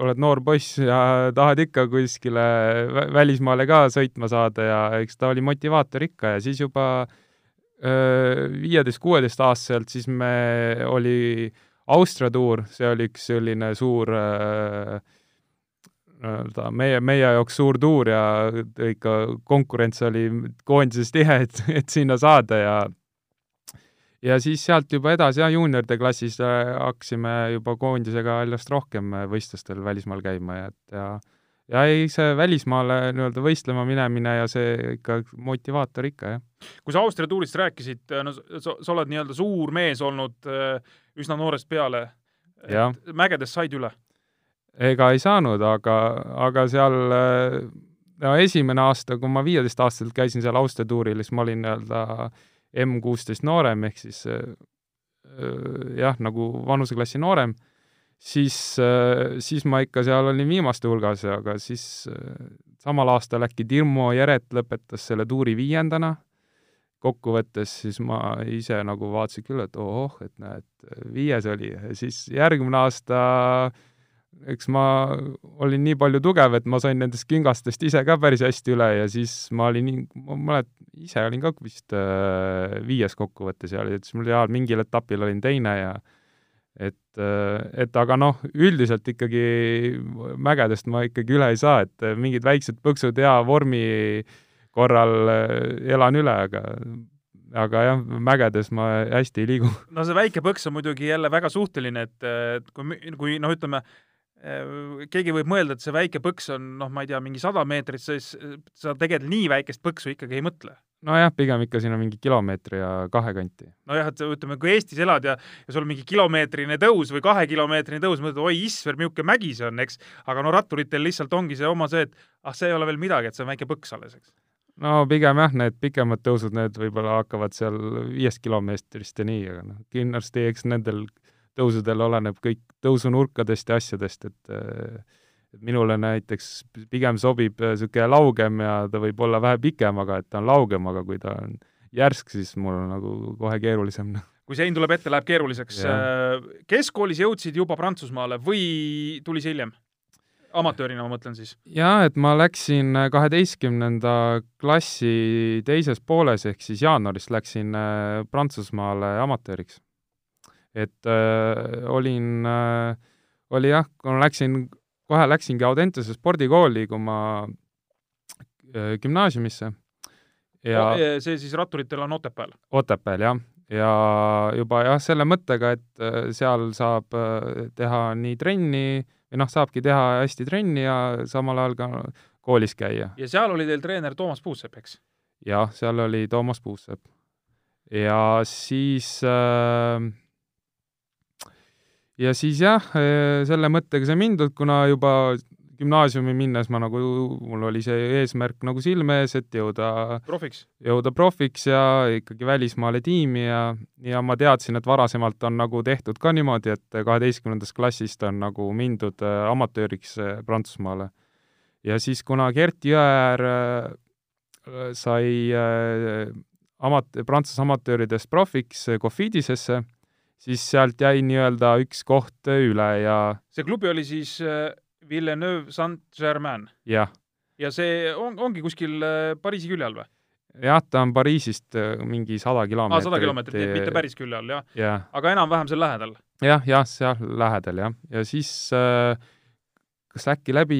oled noor poiss ja [LAUGHS] tahad ikka kuskile välismaale ka sõitma saada ja eks ta oli motivaator ikka ja siis juba viieteist-kuueteist-aastaselt siis me, oli Austria tuur, see oli üks selline suur äh, nii-öelda meie, meie jaoks suur tuur ja ikka konkurents oli koondises tihe, et, et sinna saada ja ja siis sealt juba edasi jah, juunioride klassis äh, hakkasime juba koondisega järjest rohkem võistlustel välismaal käima ja et ja ja ei, see välismaale nii-öelda võistlema minemine ja see ikka motivaator ikka, jah. kui sa Austria tuurist rääkisid, no sa, sa oled nii-öelda suur mees olnud äh, üsna noorest peale. mägedes said üle? ega ei saanud, aga, aga seal no esimene aasta, kui ma viieteistaastaselt käisin seal Austria tuuril, siis ma olin nii-öelda M kuusteist noorem, ehk siis jah, nagu vanuseklassi noorem, siis, siis ma ikka seal olin viimaste hulgas, aga siis samal aastal äkki Dirmo Jeret lõpetas selle tuuri viiendana, kokkuvõttes siis ma ise nagu vaatasin küll, et ohoh, et näed, viies oli, siis järgmine aasta äh, eks ma olin nii palju tugev, et ma sain nendest kingastest ise ka päris hästi üle ja siis ma olin ma mäletan, ise olin ka vist äh, viies kokkuvõttes ja siis mul jaa, mingil etapil olin teine ja et, äh, et aga noh, üldiselt ikkagi mägedest ma ikkagi üle ei saa, et mingid väiksed põksud hea vormi korral äh, elan üle, aga aga jah, mägedes ma hästi ei liigu. no see väike põks on muidugi jälle väga suhteline, et, et kui, kui noh, ütleme, Äh, keegi võib mõelda, et see väike põks on noh, ma ei tea, mingi sada meetrit, siis sa tegelikult nii väikest põksu ikkagi ei mõtle. nojah, pigem ikka siin on mingi kilomeetri ja kahe kanti. nojah, et ütleme, kui Eestis elad ja, ja sul mingi kilomeetrine tõus või kahekilomeetrine tõus, mõtled, oi isver, niisugune mägi see on, eks, aga no ratturitel lihtsalt ongi see oma see, et ah, see ei ole veel midagi, et see on väike põks alles, eks no pigem jah, need pikemad tõusud, need võib-olla hakkavad seal viiest kilomeetrist ja nii, aga noh, kindlasti eks nendel tõusudel oleneb kõik tõusunurkadest ja asjadest, et et minule näiteks pigem sobib niisugune laugem ja ta võib olla vähe pikem, aga et ta on laugem, aga kui ta on järsk, siis mul on nagu kohe keerulisem. kui sein tuleb ette, läheb keeruliseks. keskkoolis jõudsid juba Prantsusmaale või tuli see hiljem? amatöörina ma mõtlen siis. jaa, et ma läksin kaheteistkümnenda klassi teises pooles, ehk siis jaanuaris läksin Prantsusmaale amatööriks et äh, olin äh,, oli jah, kui ma läksin, kohe läksingi Audentese spordikooli, kui ma äh, gümnaasiumisse ja oh, see siis ratturitel on Otepääl? Otepääl, jah. ja juba jah, selle mõttega, et äh, seal saab äh, teha nii trenni, või noh, saabki teha hästi trenni ja samal ajal ka koolis käia. ja seal oli teil treener Toomas Puusepp, eks? jah, seal oli Toomas Puusepp. ja siis äh, ja siis jah, eh, selle mõttega sai mindud, kuna juba gümnaasiumi minnes ma nagu, mul oli see eesmärk nagu silme ees, et jõuda profiks? jõuda profiks ja ikkagi välismaale tiimi ja, ja ma teadsin, et varasemalt on nagu tehtud ka niimoodi, et kaheteistkümnendast klassist on nagu mindud äh, amatööriks äh, Prantsusmaale. ja siis, kuna Gert Jõeäär sai amat-, Prantsuse amatööridest profiks Cofidisesse, siis sealt jäi nii-öelda üks koht üle ja see klubi oli siis Villeneuve Saint-Germain? jah. ja see on, ongi kuskil Pariisi külje all või? jah, ta on Pariisist mingi sada kilomeetrit. sada kilomeetrit, mitte päris külje all, jah ja.? aga enam-vähem seal lähedal ja,? jah, jah, seal lähedal, jah. ja siis äh, kas äkki läbi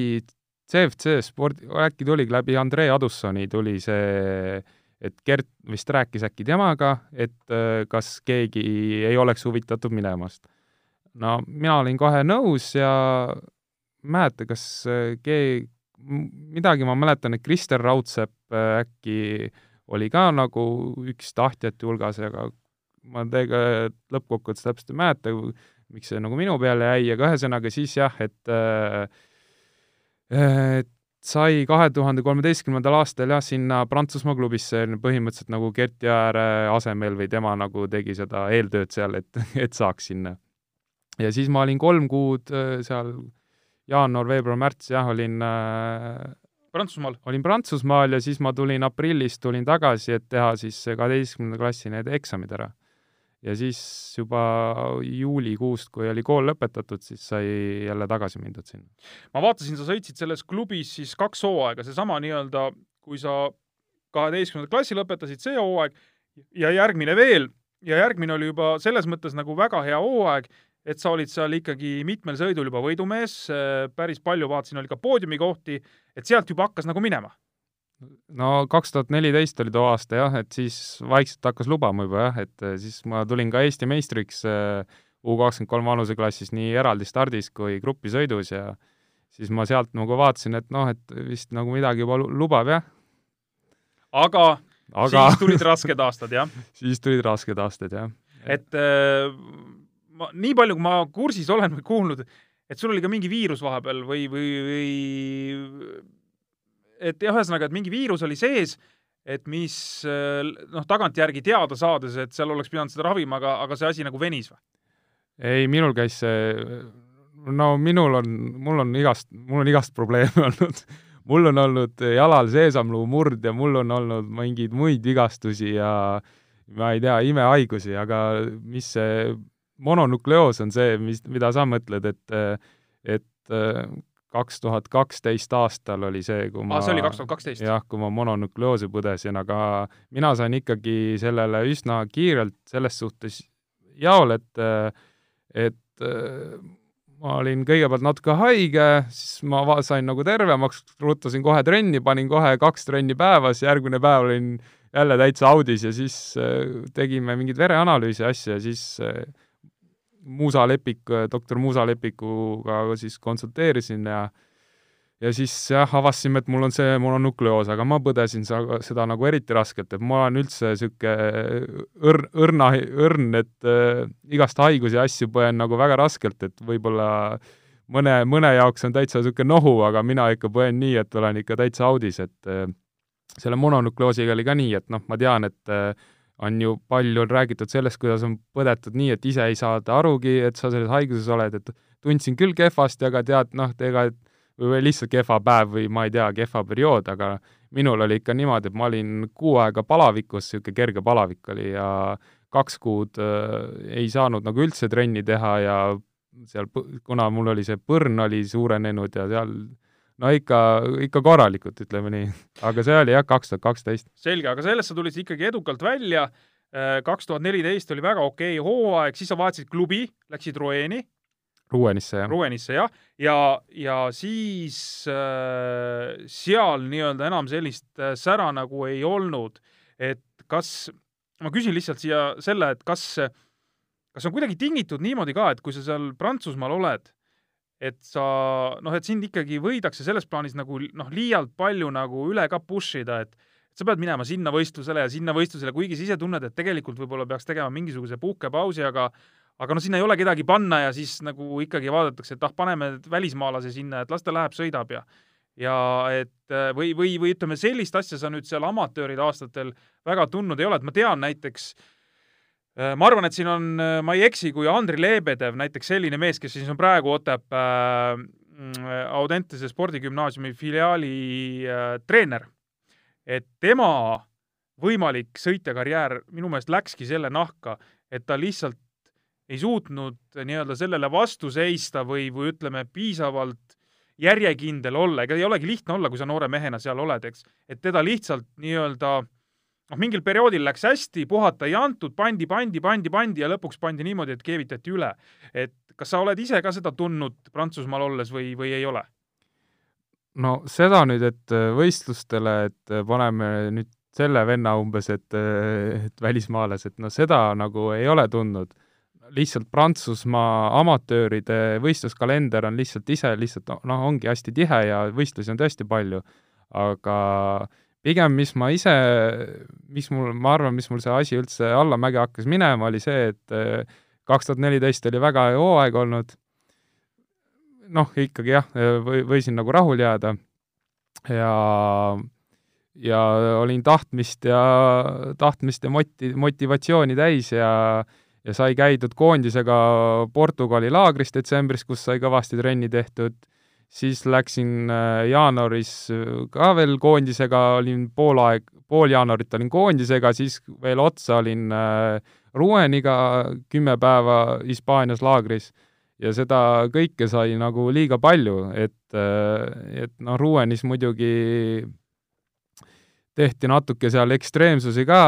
CFC spordi, äkki tuligi läbi Andrei Adussoni tuli see et Gert vist rääkis äkki temaga, et äh, kas keegi ei oleks huvitatud minemast. no mina olin kohe nõus ja mäleta, kas äh, keegi, midagi ma mäletan, et Krister Raudsepp äh, äkki oli ka nagu üks tahtjate hulgas, aga ma tegelikult lõppkokkuvõttes täpselt ei mäleta, miks see nagu minu peale jäi, aga ühesõnaga siis jah, et et sai kahe tuhande kolmeteistkümnendal aastal jah, sinna Prantsusmaa klubisse põhimõtteliselt nagu Gert Jääre asemel või tema nagu tegi seda eeltööd seal, et, [LAUGHS] et saaks sinna. ja siis ma olin kolm kuud äh, seal jaanuar, veebruar, märts jah, olin äh, Prantsusmaal? olin Prantsusmaal ja siis ma tulin aprillis, tulin tagasi, et teha siis kaheteistkümnenda klassi need eksamid ära ja siis juba juulikuust, kui oli kool lõpetatud, siis sai jälle tagasi mindud sinna. ma vaatasin, sa sõitsid selles klubis siis kaks hooaega, seesama nii-öelda, kui sa kaheteistkümnenda klassi lõpetasid, see hooaeg ja järgmine veel ja järgmine oli juba selles mõttes nagu väga hea hooaeg, et sa olid seal ikkagi mitmel sõidul juba võidumees, päris palju vaatasin, oli ka poodiumikohti, et sealt juba hakkas nagu minema no kaks tuhat neliteist oli too aasta jah, et siis vaikselt hakkas lubama juba jah, et eh, siis ma tulin ka Eesti meistriks eh, U kakskümmend kolm vanuseklassis nii eraldi stardis kui grupisõidus ja siis ma sealt nagu vaatasin, et noh, et vist nagu midagi juba lubab jah. aga, aga... siis tulid rasked aastad, jah? [LAUGHS] siis tulid rasked aastad, jah. et äh, ma, nii palju, kui ma kursis olen või kuulnud, et sul oli ka mingi viirus vahepeal või, või, või et jah, ühesõnaga, et mingi viirus oli sees, et mis noh, tagantjärgi teada saades, et seal oleks pidanud seda ravima, aga, aga see asi nagu venis või? ei, minul käis see, no minul on, mul on igast, mul on igast probleeme [LAUGHS] olnud mul on olnud jalal seesamluu murd ja mul on olnud mingeid muid vigastusi ja ma ei tea, imehaigusi, aga mis see mononukleoos on see, mis, mida sa mõtled, et, et kaks tuhat kaksteist aastal oli see, kui ma ah, see oli kaks tuhat kaksteist? jah, kui ma mononükloosi põdesin, aga mina sain ikkagi sellele üsna kiirelt selles suhtes jaole, et et ma olin kõigepealt natuke haige, siis ma sain nagu tervemaks, ruttasin kohe trenni, panin kohe kaks trenni päevas, järgmine päev olin jälle täitsa audis ja siis tegime mingeid vereanalüüsi asju ja siis Muusa Lepik, doktor Muusa Lepikuga siis konsulteerisin ja ja siis jah, avastasime, et mul on see mononukleoos, aga ma põdesin seda, seda nagu eriti raskelt, et ma olen üldse niisugune õrn, õrna, õrn, et äh, igast haigusi ja asju põen nagu väga raskelt, et võib-olla mõne, mõne jaoks on täitsa niisugune nohu, aga mina ikka põen nii, et olen ikka täitsa audis, et äh, selle mononukleoosiga oli ka nii, et noh, ma tean, et äh, on ju palju on räägitud sellest, kuidas on põdetud nii, et ise ei saada arugi, et sa selles haiguses oled, et tundsin küll kehvasti, aga tead, noh, ega või lihtsalt kehva päev või ma ei tea, kehva periood, aga minul oli ikka niimoodi, et ma olin kuu aega palavikus, niisugune kerge palavik oli ja kaks kuud äh, ei saanud nagu üldse trenni teha ja seal, kuna mul oli see põrn oli suurenenud ja seal no ikka, ikka korralikult, ütleme nii. aga see oli jah, kaks tuhat kaksteist. selge, aga sellest sa tulid ikkagi edukalt välja, äh, kaks tuhat neliteist oli väga okei hooaeg, siis sa vahetasid klubi, läksid Roeni. Ruenisse, jah. Ruenisse, jah. ja, ja siis äh, seal nii-öelda enam sellist äh, sära nagu ei olnud. et kas, ma küsin lihtsalt siia selle, et kas, kas on kuidagi tingitud niimoodi ka, et kui sa seal Prantsusmaal oled, et sa noh, et sind ikkagi võidakse selles plaanis nagu noh, liialt palju nagu üle ka push ida, et sa pead minema sinna võistlusele ja sinna võistlusele, kuigi sa ise tunned, et tegelikult võib-olla peaks tegema mingisuguse puhkepausi, aga aga no sinna ei ole kedagi panna ja siis nagu ikkagi vaadatakse, et ah, paneme välismaalase sinna, et las ta läheb, sõidab ja ja et või, või, või ütleme, sellist asja sa nüüd seal amatööride aastatel väga tundnud ei ole, et ma tean näiteks ma arvan, et siin on, ma ei eksi, kui Andri Lebedev, näiteks selline mees, kes siis on praegu Otepää äh, Audentese spordigümnaasiumi filiaali äh, treener, et tema võimalik sõitjakarjäär minu meelest läkski selle nahka, et ta lihtsalt ei suutnud nii-öelda sellele vastu seista või, või ütleme, piisavalt järjekindel olla, ega ei olegi lihtne olla, kui sa noore mehena seal oled, eks, et teda lihtsalt nii-öelda noh, mingil perioodil läks hästi, puhata ei antud, pandi, pandi, pandi, pandi ja lõpuks pandi niimoodi, et keevitati üle. et kas sa oled ise ka seda tundnud Prantsusmaal olles või, või ei ole? no seda nüüd, et võistlustele, et paneme nüüd selle venna umbes, et, et välismaalased, no seda nagu ei ole tundnud. lihtsalt Prantsusmaa amatööride võistluskalender on lihtsalt ise lihtsalt noh, ongi hästi tihe ja võistlusi on tõesti palju, aga pigem mis ma ise, mis mul, ma arvan, mis mul see asi üldse allamäge hakkas minema, oli see, et kaks tuhat neliteist oli väga hea hooaeg olnud, noh, ikkagi jah, või, võisin nagu rahule jääda. Ja ja olin tahtmist ja, tahtmist ja moti-, motivatsiooni täis ja ja sai käidud koondisega Portugali laagris detsembris, kus sai kõvasti trenni tehtud, siis läksin äh, jaanuaris äh, ka veel koondisega, olin pool aeg, pool jaanuarit olin koondisega, siis veel otsa olin äh, Rueniga kümme päeva Hispaanias laagris. Ja seda kõike sai nagu liiga palju, et, et noh, Ruenis muidugi tehti natuke seal ekstreemsusi ka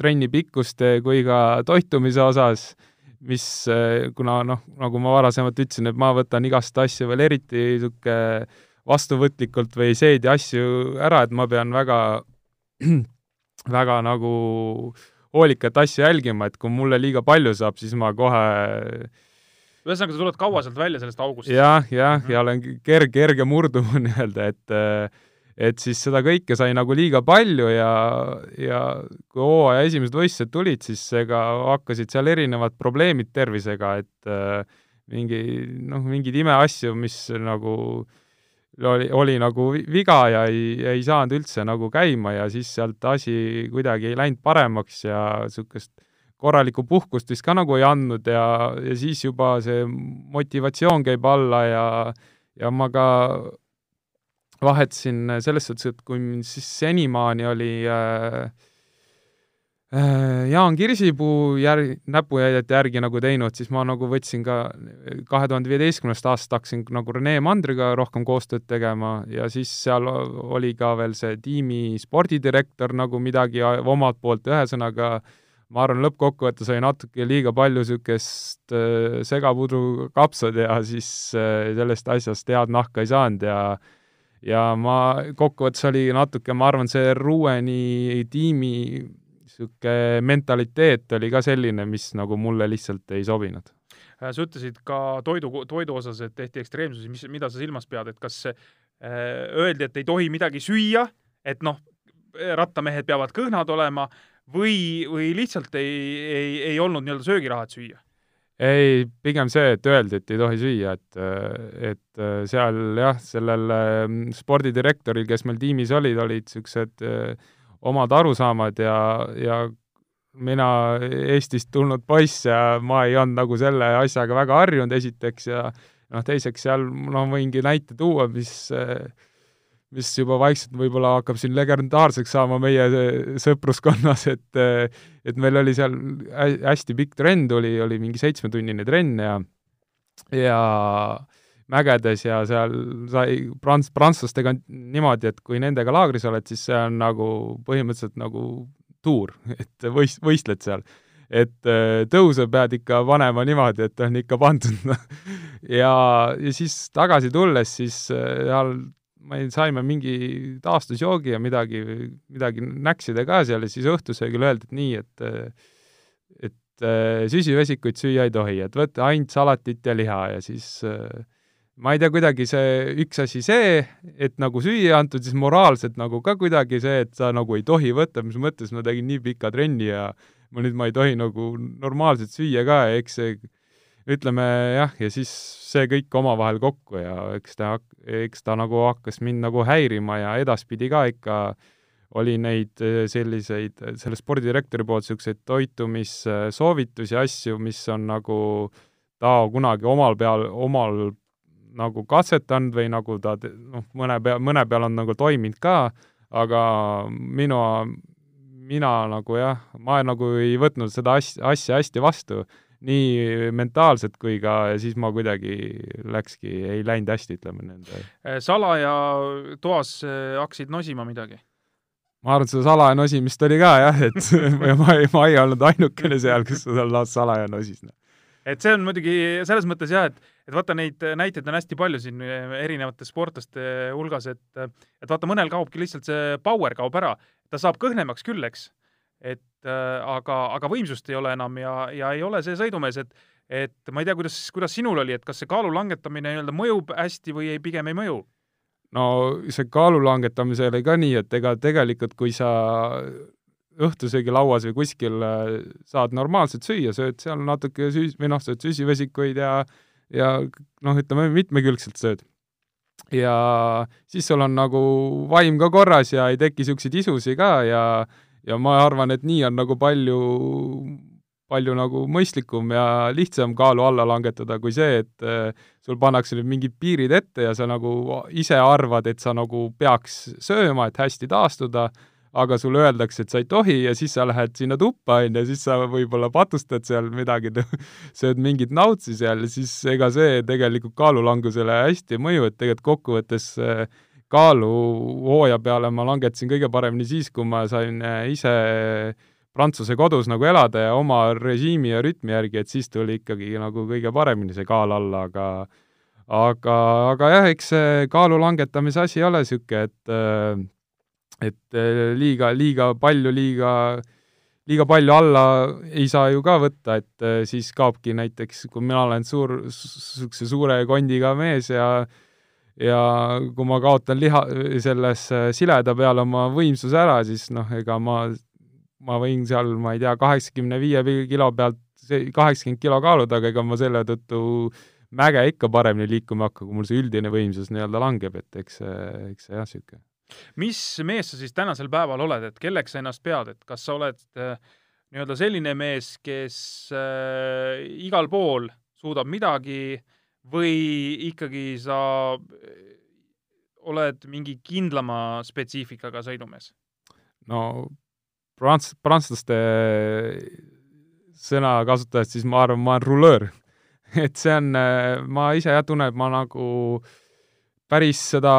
trenni pikkuste kui ka toitumise osas, mis kuna noh, nagu ma varasemalt ütlesin, et ma võtan igast asju veel eriti niisugune vastuvõtlikult või ei seedi asju ära, et ma pean väga, [CLEARS THROAT] väga nagu hoolikalt asju jälgima, et kui mulle liiga palju saab, siis ma kohe ühesõnaga, sa tuled kaua sealt välja, sellest august? jah, jah -hmm. ja olen kerge, kerge murduma [LAUGHS] nii-öelda, et äh, et siis seda kõike sai nagu liiga palju ja, ja kui hooaja esimesed võistlused tulid, siis ega hakkasid seal erinevad probleemid tervisega, et äh, mingi noh, mingeid imeasju, mis nagu oli, oli nagu viga ja ei, ei saanud üldse nagu käima ja siis sealt asi kuidagi ei läinud paremaks ja niisugust korralikku puhkust vist ka nagu ei andnud ja, ja siis juba see motivatsioon käib alla ja ja ma ka vahetasin selles suhtes, et kui siis senimaani oli äh, äh, Jaan Kirsipuu jär-, näpujäidete järgi nagu teinud, siis ma nagu võtsin ka kahe tuhande viieteistkümnendast aastast hakkasin nagu Rene Mandriga rohkem koostööd tegema ja siis seal oli ka veel see tiimi spordidirektor nagu midagi omalt poolt, ühesõnaga ma arvan, lõppkokkuvõttes oli natuke liiga palju niisugust äh, segapudru kapsad ja siis äh, sellest asjast head nahka ei saanud ja äh, ja ma, kokkuvõttes oli natuke, ma arvan, see Ruueni tiimi niisugune mentaliteet oli ka selline, mis nagu mulle lihtsalt ei sobinud. Äh, sa ütlesid ka toidu, toidu osas, et tehti ekstreemsusi, mis, mida sa silmas pead, et kas äh, öeldi, et ei tohi midagi süüa, et noh, rattamehed peavad kõhnad olema või, või lihtsalt ei, ei, ei olnud nii-öelda söögiraha, et süüa? Ei, pigem see, et öeldi, et ei tohi süüa, et, et seal jah, sellel ähm, spordidirektoril, kes meil tiimis olid, olid niisugused äh, omad arusaamad ja, ja mina Eestist tulnud poiss ja ma ei olnud nagu selle asjaga väga harjunud, esiteks, ja noh, teiseks seal, no võingi näite tuua, mis äh, mis juba vaikselt võib-olla hakkab siin legendaarseks saama meie sõpruskonnas, et et meil oli seal hästi pikk trenn tuli, oli mingi seitsmetunnine trenn ja ja mägedes ja seal sai prants-, prantslastega niimoodi, et kui nendega laagris oled, siis see on nagu põhimõtteliselt nagu tuur, et võist-, võistled seal. et tõuse pead ikka panema niimoodi, et on ikka pandud ja, ja siis tagasi tulles, siis seal ma ei, saime mingi taastusjoogi ja midagi, midagi näksida ka seal ja siis õhtusöögil öeldi, et nii, et et äh, süsivesikuid süüa ei tohi, et võtta ainult salatit ja liha ja siis äh, ma ei tea, kuidagi see üks asi see, et nagu süüa antud, siis moraalselt nagu ka kuidagi see, et sa nagu ei tohi võtta, mis mõttes ma tegin nii pika trenni ja ma nüüd, ma ei tohi nagu normaalselt süüa ka ja eks see ütleme jah, ja siis see kõik omavahel kokku ja eks ta, eks ta nagu hakkas mind nagu häirima ja edaspidi ka ikka oli neid eh, selliseid, selle spordidirektori poolt niisuguseid toitumissoovitusi, asju, mis on nagu ta kunagi omal peal, omal nagu katsetanud või nagu ta noh, mõne pea, mõne peal on nagu toiminud ka, aga minu, mina nagu jah, ma nagu ei võtnud seda asja, asja hästi vastu nii mentaalselt kui ka, siis ma kuidagi läkski, ei läinud hästi, ütleme nende. Äh, salaja toas äh, hakkasid nosima midagi? ma arvan, et seda salaja nosimist oli ka jah, et [LAUGHS] [LAUGHS] ma ei, ma ei olnud ainukene seal, kes seda salaja nosis. Noh. et see on muidugi selles mõttes jah, et, et vaata, neid näiteid on hästi palju siin äh, erinevate sportlaste hulgas, et et vaata, mõnel kaobki lihtsalt see power kaob ära, ta saab kõhnemaks küll, eks, et äh, aga, aga võimsust ei ole enam ja, ja ei ole see sõidumees, et et ma ei tea, kuidas, kuidas sinul oli, et kas see kaalu langetamine nii-öelda mõjub hästi või ei, pigem ei mõju? no see kaalu langetamise oli ka nii, et ega tegelikult, kui sa õhtusöögilauas või kuskil äh, saad normaalselt süüa, sööd seal natuke süs- või noh, sööd süsivesikuid ja ja noh, ütleme mitmekülgselt sööd. ja siis sul on nagu vaim ka korras ja ei teki niisuguseid isusi ka ja ja ma arvan, et nii on nagu palju, palju nagu mõistlikum ja lihtsam kaalu alla langetada kui see, et äh, sul pannakse nüüd mingid piirid ette ja sa nagu ise arvad, et sa nagu peaks sööma, et hästi taastuda, aga sulle öeldakse, et sa ei tohi ja siis sa lähed sinna tuppa, on ju, siis sa võib-olla patustad seal midagi, sööd mingit nautsi seal siis ega see tegelikult kaalulangusele hästi ei mõju, et tegelikult kokkuvõttes äh, kaalu hooaja peale ma langetasin kõige paremini siis, kui ma sain äh, ise Prantsuse kodus nagu elada ja oma režiimi ja rütmi järgi, et siis tuli ikkagi nagu kõige paremini see kaal alla, aga aga, aga jah, eks see kaalu langetamise asi ole niisugune, et äh, et äh, liiga, liiga palju, liiga liiga palju alla ei saa ju ka võtta, et siis kaobki näiteks, kui mina olen suur, niisuguse suure kondiga mees ja ja kui ma kaotan liha, selles sileda peal oma võimsuse ära, siis noh, ega ma, ma võin seal, ma ei tea, kaheksakümne viie kilo pealt kaheksakümmend kilo kaaluda, aga ega ma selle tõttu mäge ikka paremini liikuma ei hakka, kui mul see üldine võimsus nii-öelda langeb, et eks see, eks see jah, niisugune. mis mees sa siis tänasel päeval oled, et kelleks sa ennast pead, et kas sa oled äh, nii-öelda selline mees, kes äh, igal pool suudab midagi äh, või ikkagi sa oled mingi kindlama spetsiifikaga sõidumees? no prants-, prantslaste sõna kasutajast, siis ma arvan, ma olen rulöör [LAUGHS] et see on, ma ise jah tunnen, et ma nagu päris seda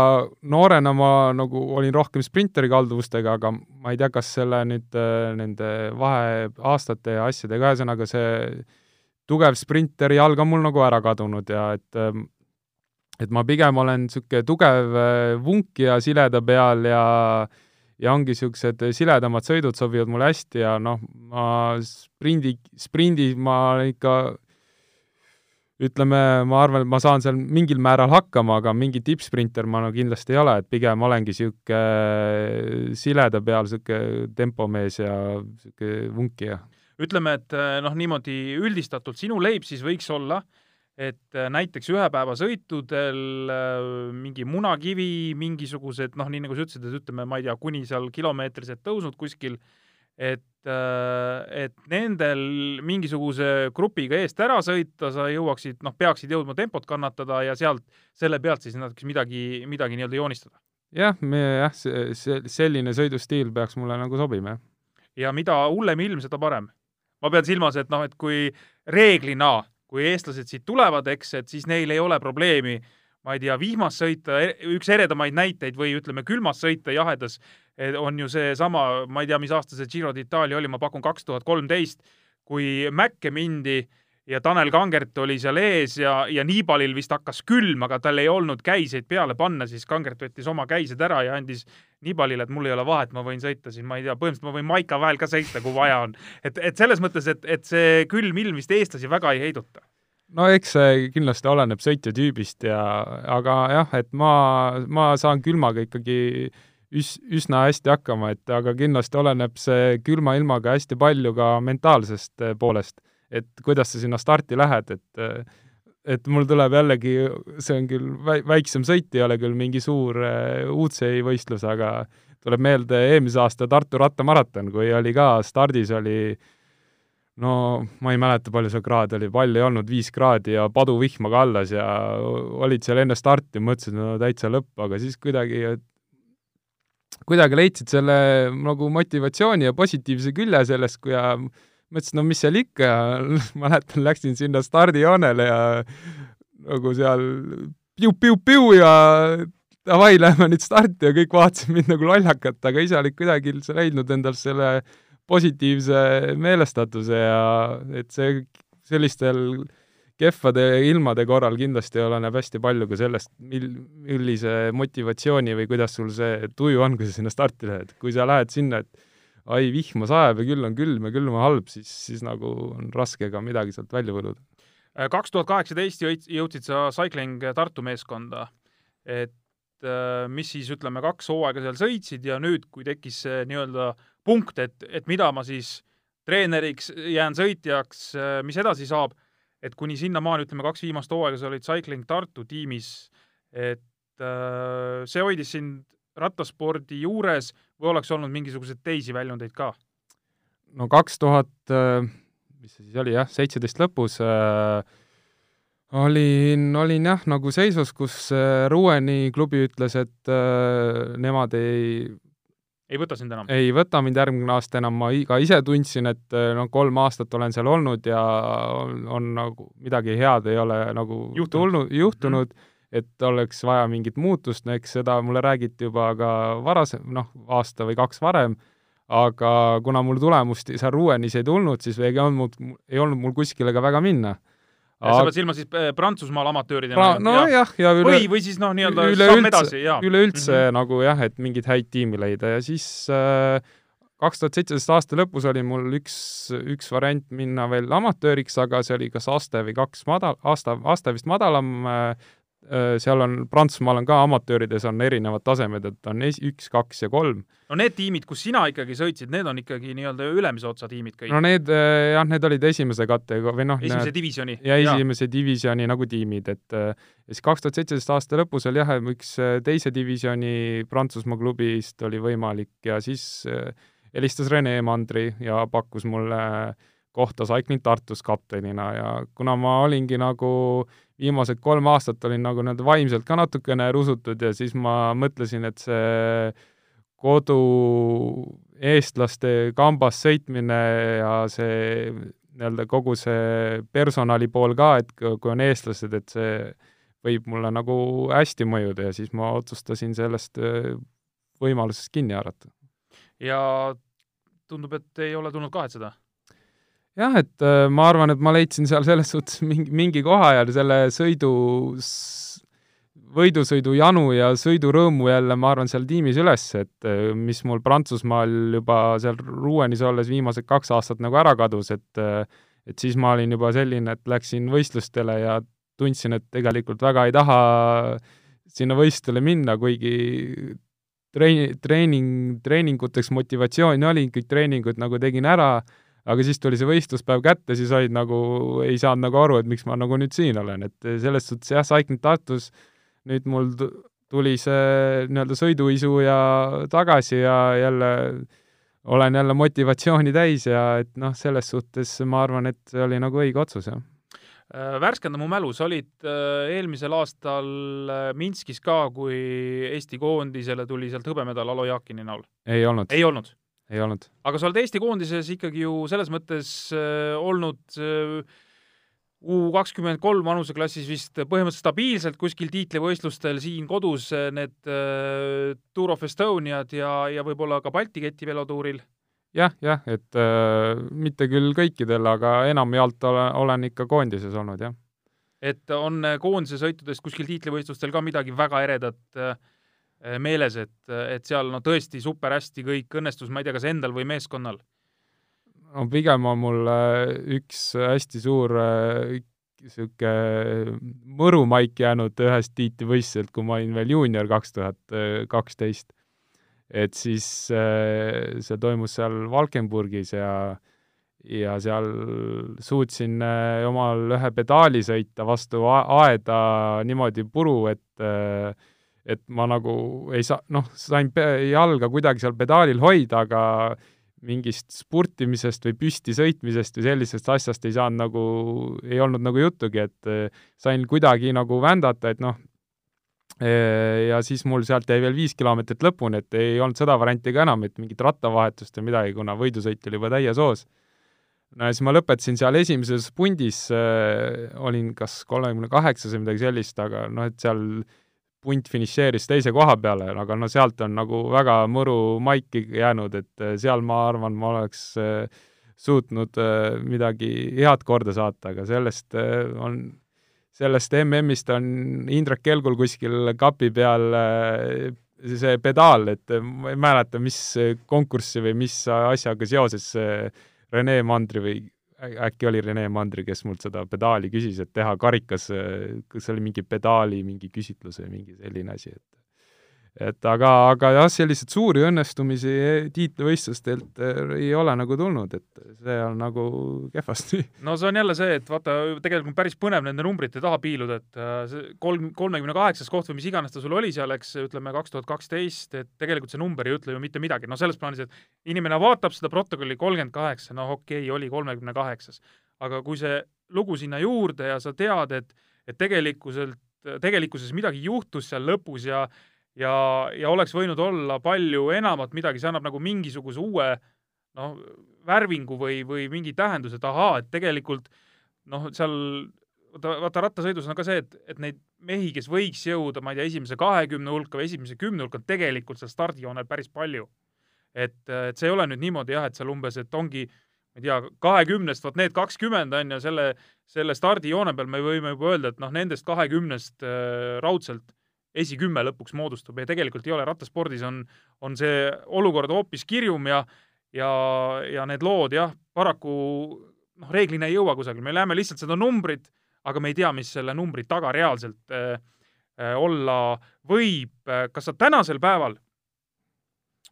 noorena ma nagu olin rohkem sprinteri kalduvustega, aga ma ei tea, kas selle nüüd nende vaheaastate ja asjadega, ühesõnaga see tugev sprinteri jalg on mul nagu ära kadunud ja et ähm, et ma pigem olen niisugune tugev äh, vunkija sileda peal ja ja ongi niisugused siledamad sõidud sobivad mulle hästi ja noh, ma sprindi, sprindis ma ikka ütleme, ma arvan, et ma saan seal mingil määral hakkama, aga mingi tippsprinter ma no kindlasti ei ole, et pigem olengi niisugune sileda peal niisugune tempomees ja niisugune vunkija ütleme, et äh, noh, niimoodi üldistatult sinu leib siis võiks olla, et äh, näiteks ühepäevasõitudel äh, mingi munakivi, mingisugused noh, nii nagu sa ütlesid, et ütleme, ma ei tea, kuni seal kilomeetrised tõusnud kuskil, et, et nendel mingisuguse grupiga eest ära sõita, sa jõuaksid, noh, peaksid jõudma tempot kannatada ja sealt, selle pealt siis natuke midagi, midagi nii-öelda joonistada. jah, me jah, see, see, selline sõidustiil peaks mulle nagu sobima, jah. ja mida hullem ilm, seda parem ma pean silmas, et noh, et kui reeglina, kui eestlased siit tulevad, eks, et siis neil ei ole probleemi, ma ei tea, vihmas sõita, e-, üks eredamaid näiteid või ütleme, külmas sõita jahedas on ju seesama, ma ei tea, mis aasta see Giro d'Itaalia oli, ma pakun kaks tuhat kolmteist, kui Mäkke mindi ja Tanel Kangert oli seal ees ja, ja Niibalil vist hakkas külm, aga tal ei olnud käiseid peale panna, siis Kangert võttis oma käised ära ja andis Niibalile, et mul ei ole vahet, ma võin sõita siin, ma ei tea, põhimõtteliselt ma võin Maika väel ka sõita, kui vaja on. et, et selles mõttes, et, et see külm ilm vist eestlasi väga ei heiduta no eks see kindlasti oleneb sõitja tüübist ja, aga jah, et ma, ma saan külmaga ikkagi üs-, üsna hästi hakkama, et aga kindlasti oleneb see külma ilmaga hästi palju ka mentaalsest poolest. Et kuidas sa sinna starti lähed, et et mul tuleb jällegi, see on küll väi-, väiksem sõit, ei ole küll mingi suur UCI võistlus, aga tuleb meelde eelmise aasta Tartu rattamaraton, kui oli ka, stardis oli no ma ei mäleta, palju seal kraade oli, palju ei olnud, viis kraadi ja paduvihma kallas ja olid seal enne starti, mõtlesid, no täitsa lõpp, aga siis kuidagi, kuidagi leidsid selle nagu motivatsiooni ja positiivse külje sellest, kui ja mõtlesin, no mis seal ikka [LAUGHS] mäletan, läksin sinna stardijoonele ja nagu seal piu-piu-piu ja davai, lähme nüüd starti ja kõik vaatasid mind nagu lollakat, aga ise olid kuidagi leidnud endal selle positiivse meelestatuse ja et see sellistel kehvade ilmade korral kindlasti oleneb hästi palju ka sellest, mil, millise motivatsiooni või kuidas sul see tuju on, kui sa sinna starti lähed. kui sa lähed sinna, et ai, vihma sajab ja küll on külm ja külm on halb, siis, siis nagu on raske ka midagi sealt välja võluda. Äh, kaks tuhat kaheksateist jõudsid sa Cycling Tartu meeskonda, et äh, mis siis, ütleme, kaks hooaega seal sõitsid ja nüüd, kui tekkis see nii-öelda punkt, et, et mida ma siis treeneriks jään sõitjaks, äh, mis edasi saab, et kuni sinnamaani, ütleme, kaks viimast hooaega sa olid Cycling Tartu tiimis, et see hoidis sind rattaspordi juures või oleks olnud mingisuguseid teisi väljundeid ka? no kaks tuhat, äh, mis see siis oli, jah, seitseteist lõpus äh, olin, olin jah, nagu seisus, kus äh, Rueni klubi ütles, et äh, nemad ei ei võta sind enam? ei võta mind järgmine aasta enam, ma ka ise tundsin, et äh, no kolm aastat olen seal olnud ja on, on nagu midagi head ei ole nagu juhtunud, tulnud, juhtunud mm, -hmm et oleks vaja mingit muutust, no eks seda mulle räägiti juba ka varasem, noh, aasta või kaks varem, aga kuna mul tulemust seal Ruenis ei tulnud, siis ei olnud, ei olnud mul kuskile ka väga minna. Ja sa pead silmas siis äh, Prantsusmaal amatööridena pra-, nojah, ja, ja üle või, või siis noh, nii-öelda samm edasi, jaa. üleüldse mm -hmm. nagu jah, et mingeid häid tiimi leida ja siis äh, kaks tuhat seitseteist aasta lõpus oli mul üks, üks variant minna veel amatööriks, aga see oli kas aste või kaks madal, aasta, aste vist madalam Äh, seal on, Prantsusmaal on ka amatöörides on erinevad tasemed, et on es-, üks, kaks ja kolm. no need tiimid, kus sina ikkagi sõitsid, need on ikkagi nii-öelda ülemise otsa tiimid kõik? no need äh, jah, need olid esimese kategooria või noh esimese divisjoni? ja esimese ja. divisjoni nagu tiimid, et äh, ja siis kaks tuhat seitseteist aasta lõpus oli jah, üks teise divisjoni Prantsusmaa klubist oli võimalik ja siis helistas Rene Mandri ja pakkus mulle kohta Cycling Tartus kaptenina ja kuna ma olingi nagu viimased kolm aastat olin nagu nii-öelda vaimselt ka natukene rusutud ja siis ma mõtlesin, et see kodu eestlaste kambas sõitmine ja see nii-öelda kogu see personali pool ka, et kui on eestlased, et see võib mulle nagu hästi mõjuda ja siis ma otsustasin sellest äh, võimalusest kinni haarata. ja tundub, et ei ole tulnud kahetseda jah, et äh, ma arvan, et ma leidsin seal selles [LAUGHS] suhtes mingi, mingi koha ja selle sõidu, võidusõidu janu ja sõidurõõmu jälle, ma arvan, seal tiimis üles, et äh, mis mul Prantsusmaal juba seal Rouenis olles viimased kaks aastat nagu ära kadus, et äh, et siis ma olin juba selline, et läksin võistlustele ja tundsin, et tegelikult väga ei taha sinna võistlustele minna, kuigi treeni-, treening, treeninguteks motivatsiooni oli, kõik treeningud nagu tegin ära, aga siis tuli see võistluspäev kätte, siis olid nagu, ei saanud nagu aru, et miks ma nagu nüüd siin olen, et selles suhtes jah, Cycling Tartus nüüd mul tuli see nii-öelda sõiduisu ja tagasi ja jälle olen jälle motivatsiooni täis ja et noh, selles suhtes ma arvan, et see oli nagu õige otsus, jah äh, värskenda mu mälu, sa olid äh, eelmisel aastal äh, Minskis ka, kui Eesti koondisele tuli sealt hõbemedal Alo Jaakini näol? ei olnud. ei olnud? Ei olnud. aga sa oled Eesti koondises ikkagi ju selles mõttes äh, olnud äh, U kakskümmend kolm vanuseklassis vist põhimõtteliselt stabiilselt kuskil tiitlivõistlustel siin kodus äh, need äh, Tour of Estoniad ja, ja võib-olla ka Balti keti velotuuril jah, jah, et äh, mitte küll kõikidel, aga enamjaolt olen, olen ikka koondises olnud, jah. et on äh, koondise sõitudest kuskil tiitlivõistlustel ka midagi väga eredat äh, Äh, meeles, et, et seal no tõesti super hästi kõik õnnestus, ma ei tea, kas endal või meeskonnal? no pigem on mul äh, üks hästi suur niisugune äh, mõrumaik jäänud ühest tiitlivõistluselt, kui ma olin veel juunior kaks tuhat kaksteist. et siis see toimus seal Valkenburgis ja ja seal suutsin omal ühe pedaali sõita vastu aeda niimoodi puru, et äh, et ma nagu ei saa, noh, sain jalga kuidagi seal pedaalil hoida, aga mingist spurtimisest või püsti sõitmisest või sellisest asjast ei saanud nagu, ei olnud nagu juttugi, et äh, sain kuidagi nagu vändata, et noh, ja siis mul sealt jäi veel viis kilomeetrit lõpuni, et ei olnud seda varianti ka enam, et mingit rattavahetust või midagi, kuna võidusõit oli juba täies hoos. no ja siis ma lõpetasin seal esimeses pundis äh,, olin kas kolmekümne kaheksas või midagi sellist, aga noh, et seal punt finišeeris teise koha peale, aga no sealt on nagu väga mõru maiki jäänud, et äh, seal ma arvan, ma oleks äh, suutnud äh, midagi head korda saata, aga sellest on sellest MM-ist on Indrek Kelgul kuskil kapi peal see pedaal, et ma ei mäleta, mis konkurssi või mis asjaga seoses Rene Mandri või äkki oli Rene Mandri, kes mult seda pedaali küsis, et teha karikas, kas see oli mingi pedaali mingi küsitlus või mingi selline asi, et et aga, aga jah, selliseid suuri õnnestumisi tiitlivõistlustelt eh, ei ole nagu tulnud, et see on nagu kehvasti. [LAUGHS] no see on jälle see, et vaata, tegelikult on päris põnev nende numbrite taha piiluda, et äh, see kolm, kolmekümne kaheksas koht või mis iganes ta sul oli seal, eks, ütleme kaks tuhat kaksteist, et tegelikult see number ei ütle ju mitte midagi, no selles plaanis, et inimene vaatab seda protokolli kolmkümmend kaheksa, no okei okay,, oli kolmekümne kaheksas. aga kui see lugu sinna juurde ja sa tead, et, et tegelikkuselt, tegelikkuses midagi juhtus seal lõpus ja ja, ja oleks võinud olla palju enamat midagi, see annab nagu mingisuguse uue noh, värvingu või, või mingi tähenduse, et ahaa, et tegelikult noh, seal vaata, vaata rattasõidus on ka see, et, et neid mehi, kes võiks jõuda, ma ei tea, esimese kahekümne hulka või esimese kümne hulka, on tegelikult seal stardijoonel päris palju. et, et see ei ole nüüd niimoodi jah, et seal umbes, et ongi ma ei tea, kahekümnest, vot need kakskümmend on ju selle, selle stardijoone peal me võime juba öelda, et noh, nendest kahekümnest äh, raudselt esikümme lõpuks moodustub ja tegelikult ei ole, rattaspordis on, on see olukord hoopis kirjum ja ja, ja need lood jah, paraku noh, reeglina ei jõua kusagile, me näeme lihtsalt seda numbrit, aga me ei tea, mis selle numbri taga reaalselt äh, äh, olla võib. kas sa tänasel päeval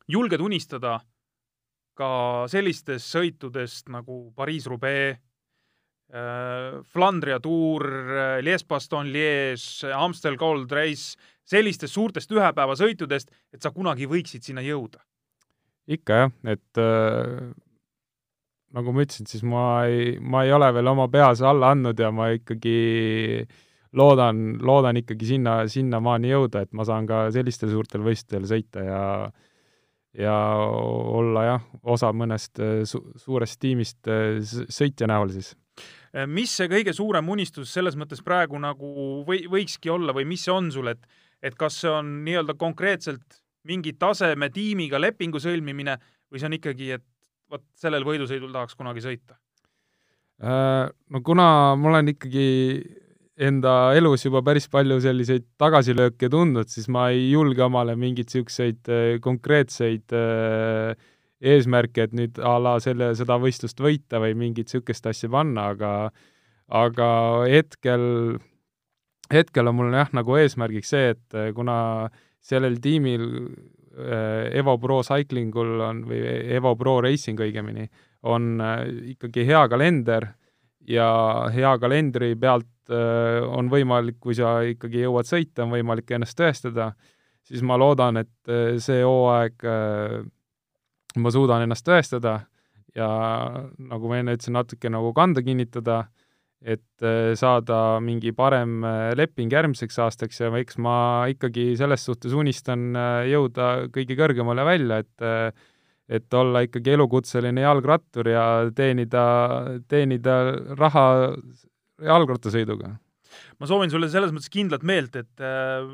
julged unistada ka sellistest sõitudest nagu Pariis-Roubaix, Flandria Tour, äh, Lies-Baston-Lies, Amstel Gold Race, sellistest suurtest ühepäevasõitudest, et sa kunagi võiksid sinna jõuda? ikka jah, et äh, nagu ma ütlesin, siis ma ei, ma ei ole veel oma peas alla andnud ja ma ikkagi loodan, loodan ikkagi sinna, sinnamaani jõuda, et ma saan ka sellistel suurtel võistlustel sõita ja ja olla jah, osa mõnest äh, su suurest tiimist sõitja näol siis Äh, mis see kõige suurem unistus selles mõttes praegu nagu või, võikski olla või mis see on sul, et et kas see on nii-öelda konkreetselt mingi taseme tiimiga lepingu sõlmimine või see on ikkagi, et vot sellel võidusõidul tahaks kunagi sõita? Äh, no kuna ma olen ikkagi enda elus juba päris palju selliseid tagasilööke tundnud, siis ma ei julge omale mingeid niisuguseid äh, konkreetseid äh, eesmärki, et nüüd a la selle, seda võistlust võita või mingit niisugust asja panna, aga aga hetkel, hetkel on mul jah, nagu eesmärgiks see, et kuna sellel tiimil äh, Evo Pro Cyclingul on, või Evo Pro Racing õigemini, on äh, ikkagi hea kalender ja hea kalendri pealt on võimalik, kui sa ikkagi jõuad sõita, on võimalik ennast tõestada, siis ma loodan, et see hooaeg ma suudan ennast tõestada ja nagu ma enne ütlesin, natuke nagu kanda kinnitada, et äh, saada mingi parem äh, leping järgmiseks aastaks ja eks ma ikkagi selles suhtes unistan äh, jõuda kõige kõrgemale välja, et et olla ikkagi elukutseline jalgrattur ja teenida, teenida raha jalgrattasõiduga. Ma soovin sulle selles mõttes kindlat meelt, et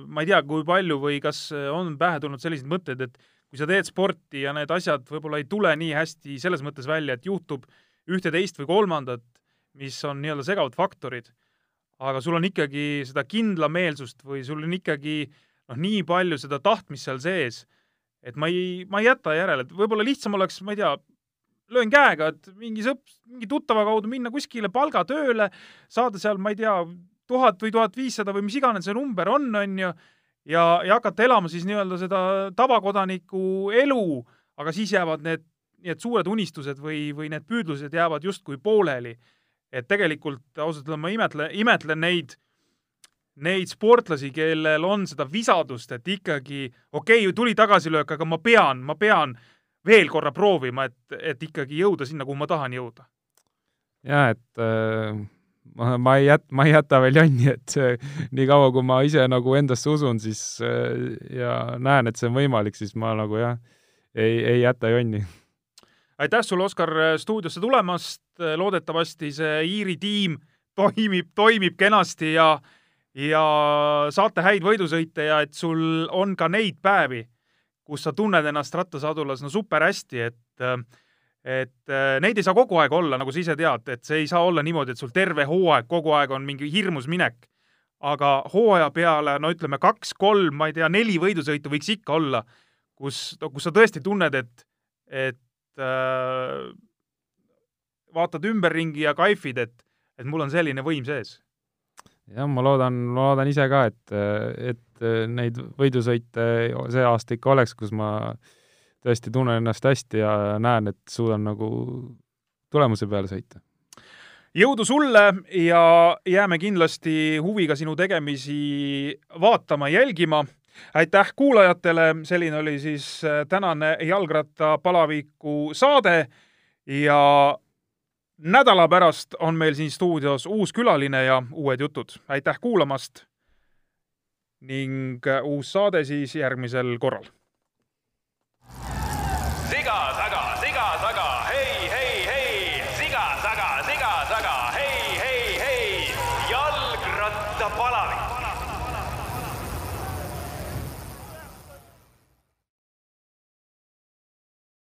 ma ei tea, kui palju või kas on pähe tulnud selliseid mõtteid, et kui sa teed sporti ja need asjad võib-olla ei tule nii hästi selles mõttes välja, et juhtub ühte, teist või kolmandat, mis on nii-öelda segavad faktorid, aga sul on ikkagi seda kindlameelsust või sul on ikkagi noh, nii palju seda tahtmist seal sees, et ma ei, ma ei jäta järele, et võib-olla lihtsam oleks, ma ei tea, löön käega, et mingi sõp-, mingi tuttava kaudu minna kuskile palgatööle, saada seal, ma ei tea, tuhat või tuhat viissada või mis iganes see number on, on ju, ja, ja hakata elama siis nii-öelda seda tavakodaniku elu, aga siis jäävad need, need suured unistused või, või need püüdlused jäävad justkui pooleli. et tegelikult ausalt öelda ma imetlen, imetlen neid, neid sportlasi, kellel on seda visadust, et ikkagi okei okay,, tuli tagasilöök, aga ma pean, ma pean veel korra proovima, et, et ikkagi jõuda sinna, kuhu ma tahan jõuda. ja et äh, ma, ma ei jät-, ma ei jäta veel jonni, et niikaua kui ma ise nagu endasse usun, siis äh, ja näen, et see on võimalik, siis ma nagu jah, ei, ei jäta jonni. aitäh sulle, Oskar, stuudiosse tulemast, loodetavasti see Iiri tiim toimib, toimib kenasti ja ja saate häid võidusõite ja et sul on ka neid päevi, kus sa tunned ennast rattasadulas no super hästi, et äh, et äh, neid ei saa kogu aeg olla, nagu sa ise tead, et see ei saa olla niimoodi, et sul terve hooaeg kogu aeg on mingi hirmus minek. aga hooaja peale, no ütleme kaks-kolm, ma ei tea, neli võidusõitu võiks ikka olla, kus, kus sa tõesti tunned, et, et äh, vaatad ümberringi ja kaifid, et, et mul on selline võim sees. jah, ma loodan, ma loodan ise ka, et, et neid võidusõite see aasta ikka oleks, kus ma äh, tõesti tunnen ennast hästi ja näen, et suudan nagu tulemuse peale sõita. jõudu sulle ja jääme kindlasti huviga sinu tegemisi vaatama, jälgima. aitäh kuulajatele, selline oli siis äh, tänane jalgrattapalaviku saade ja nädala pärast on meil siin stuudios uus külaline ja uued jutud. aitäh kuulamast ning äh, uus saade siis järgmisel korral viga taga.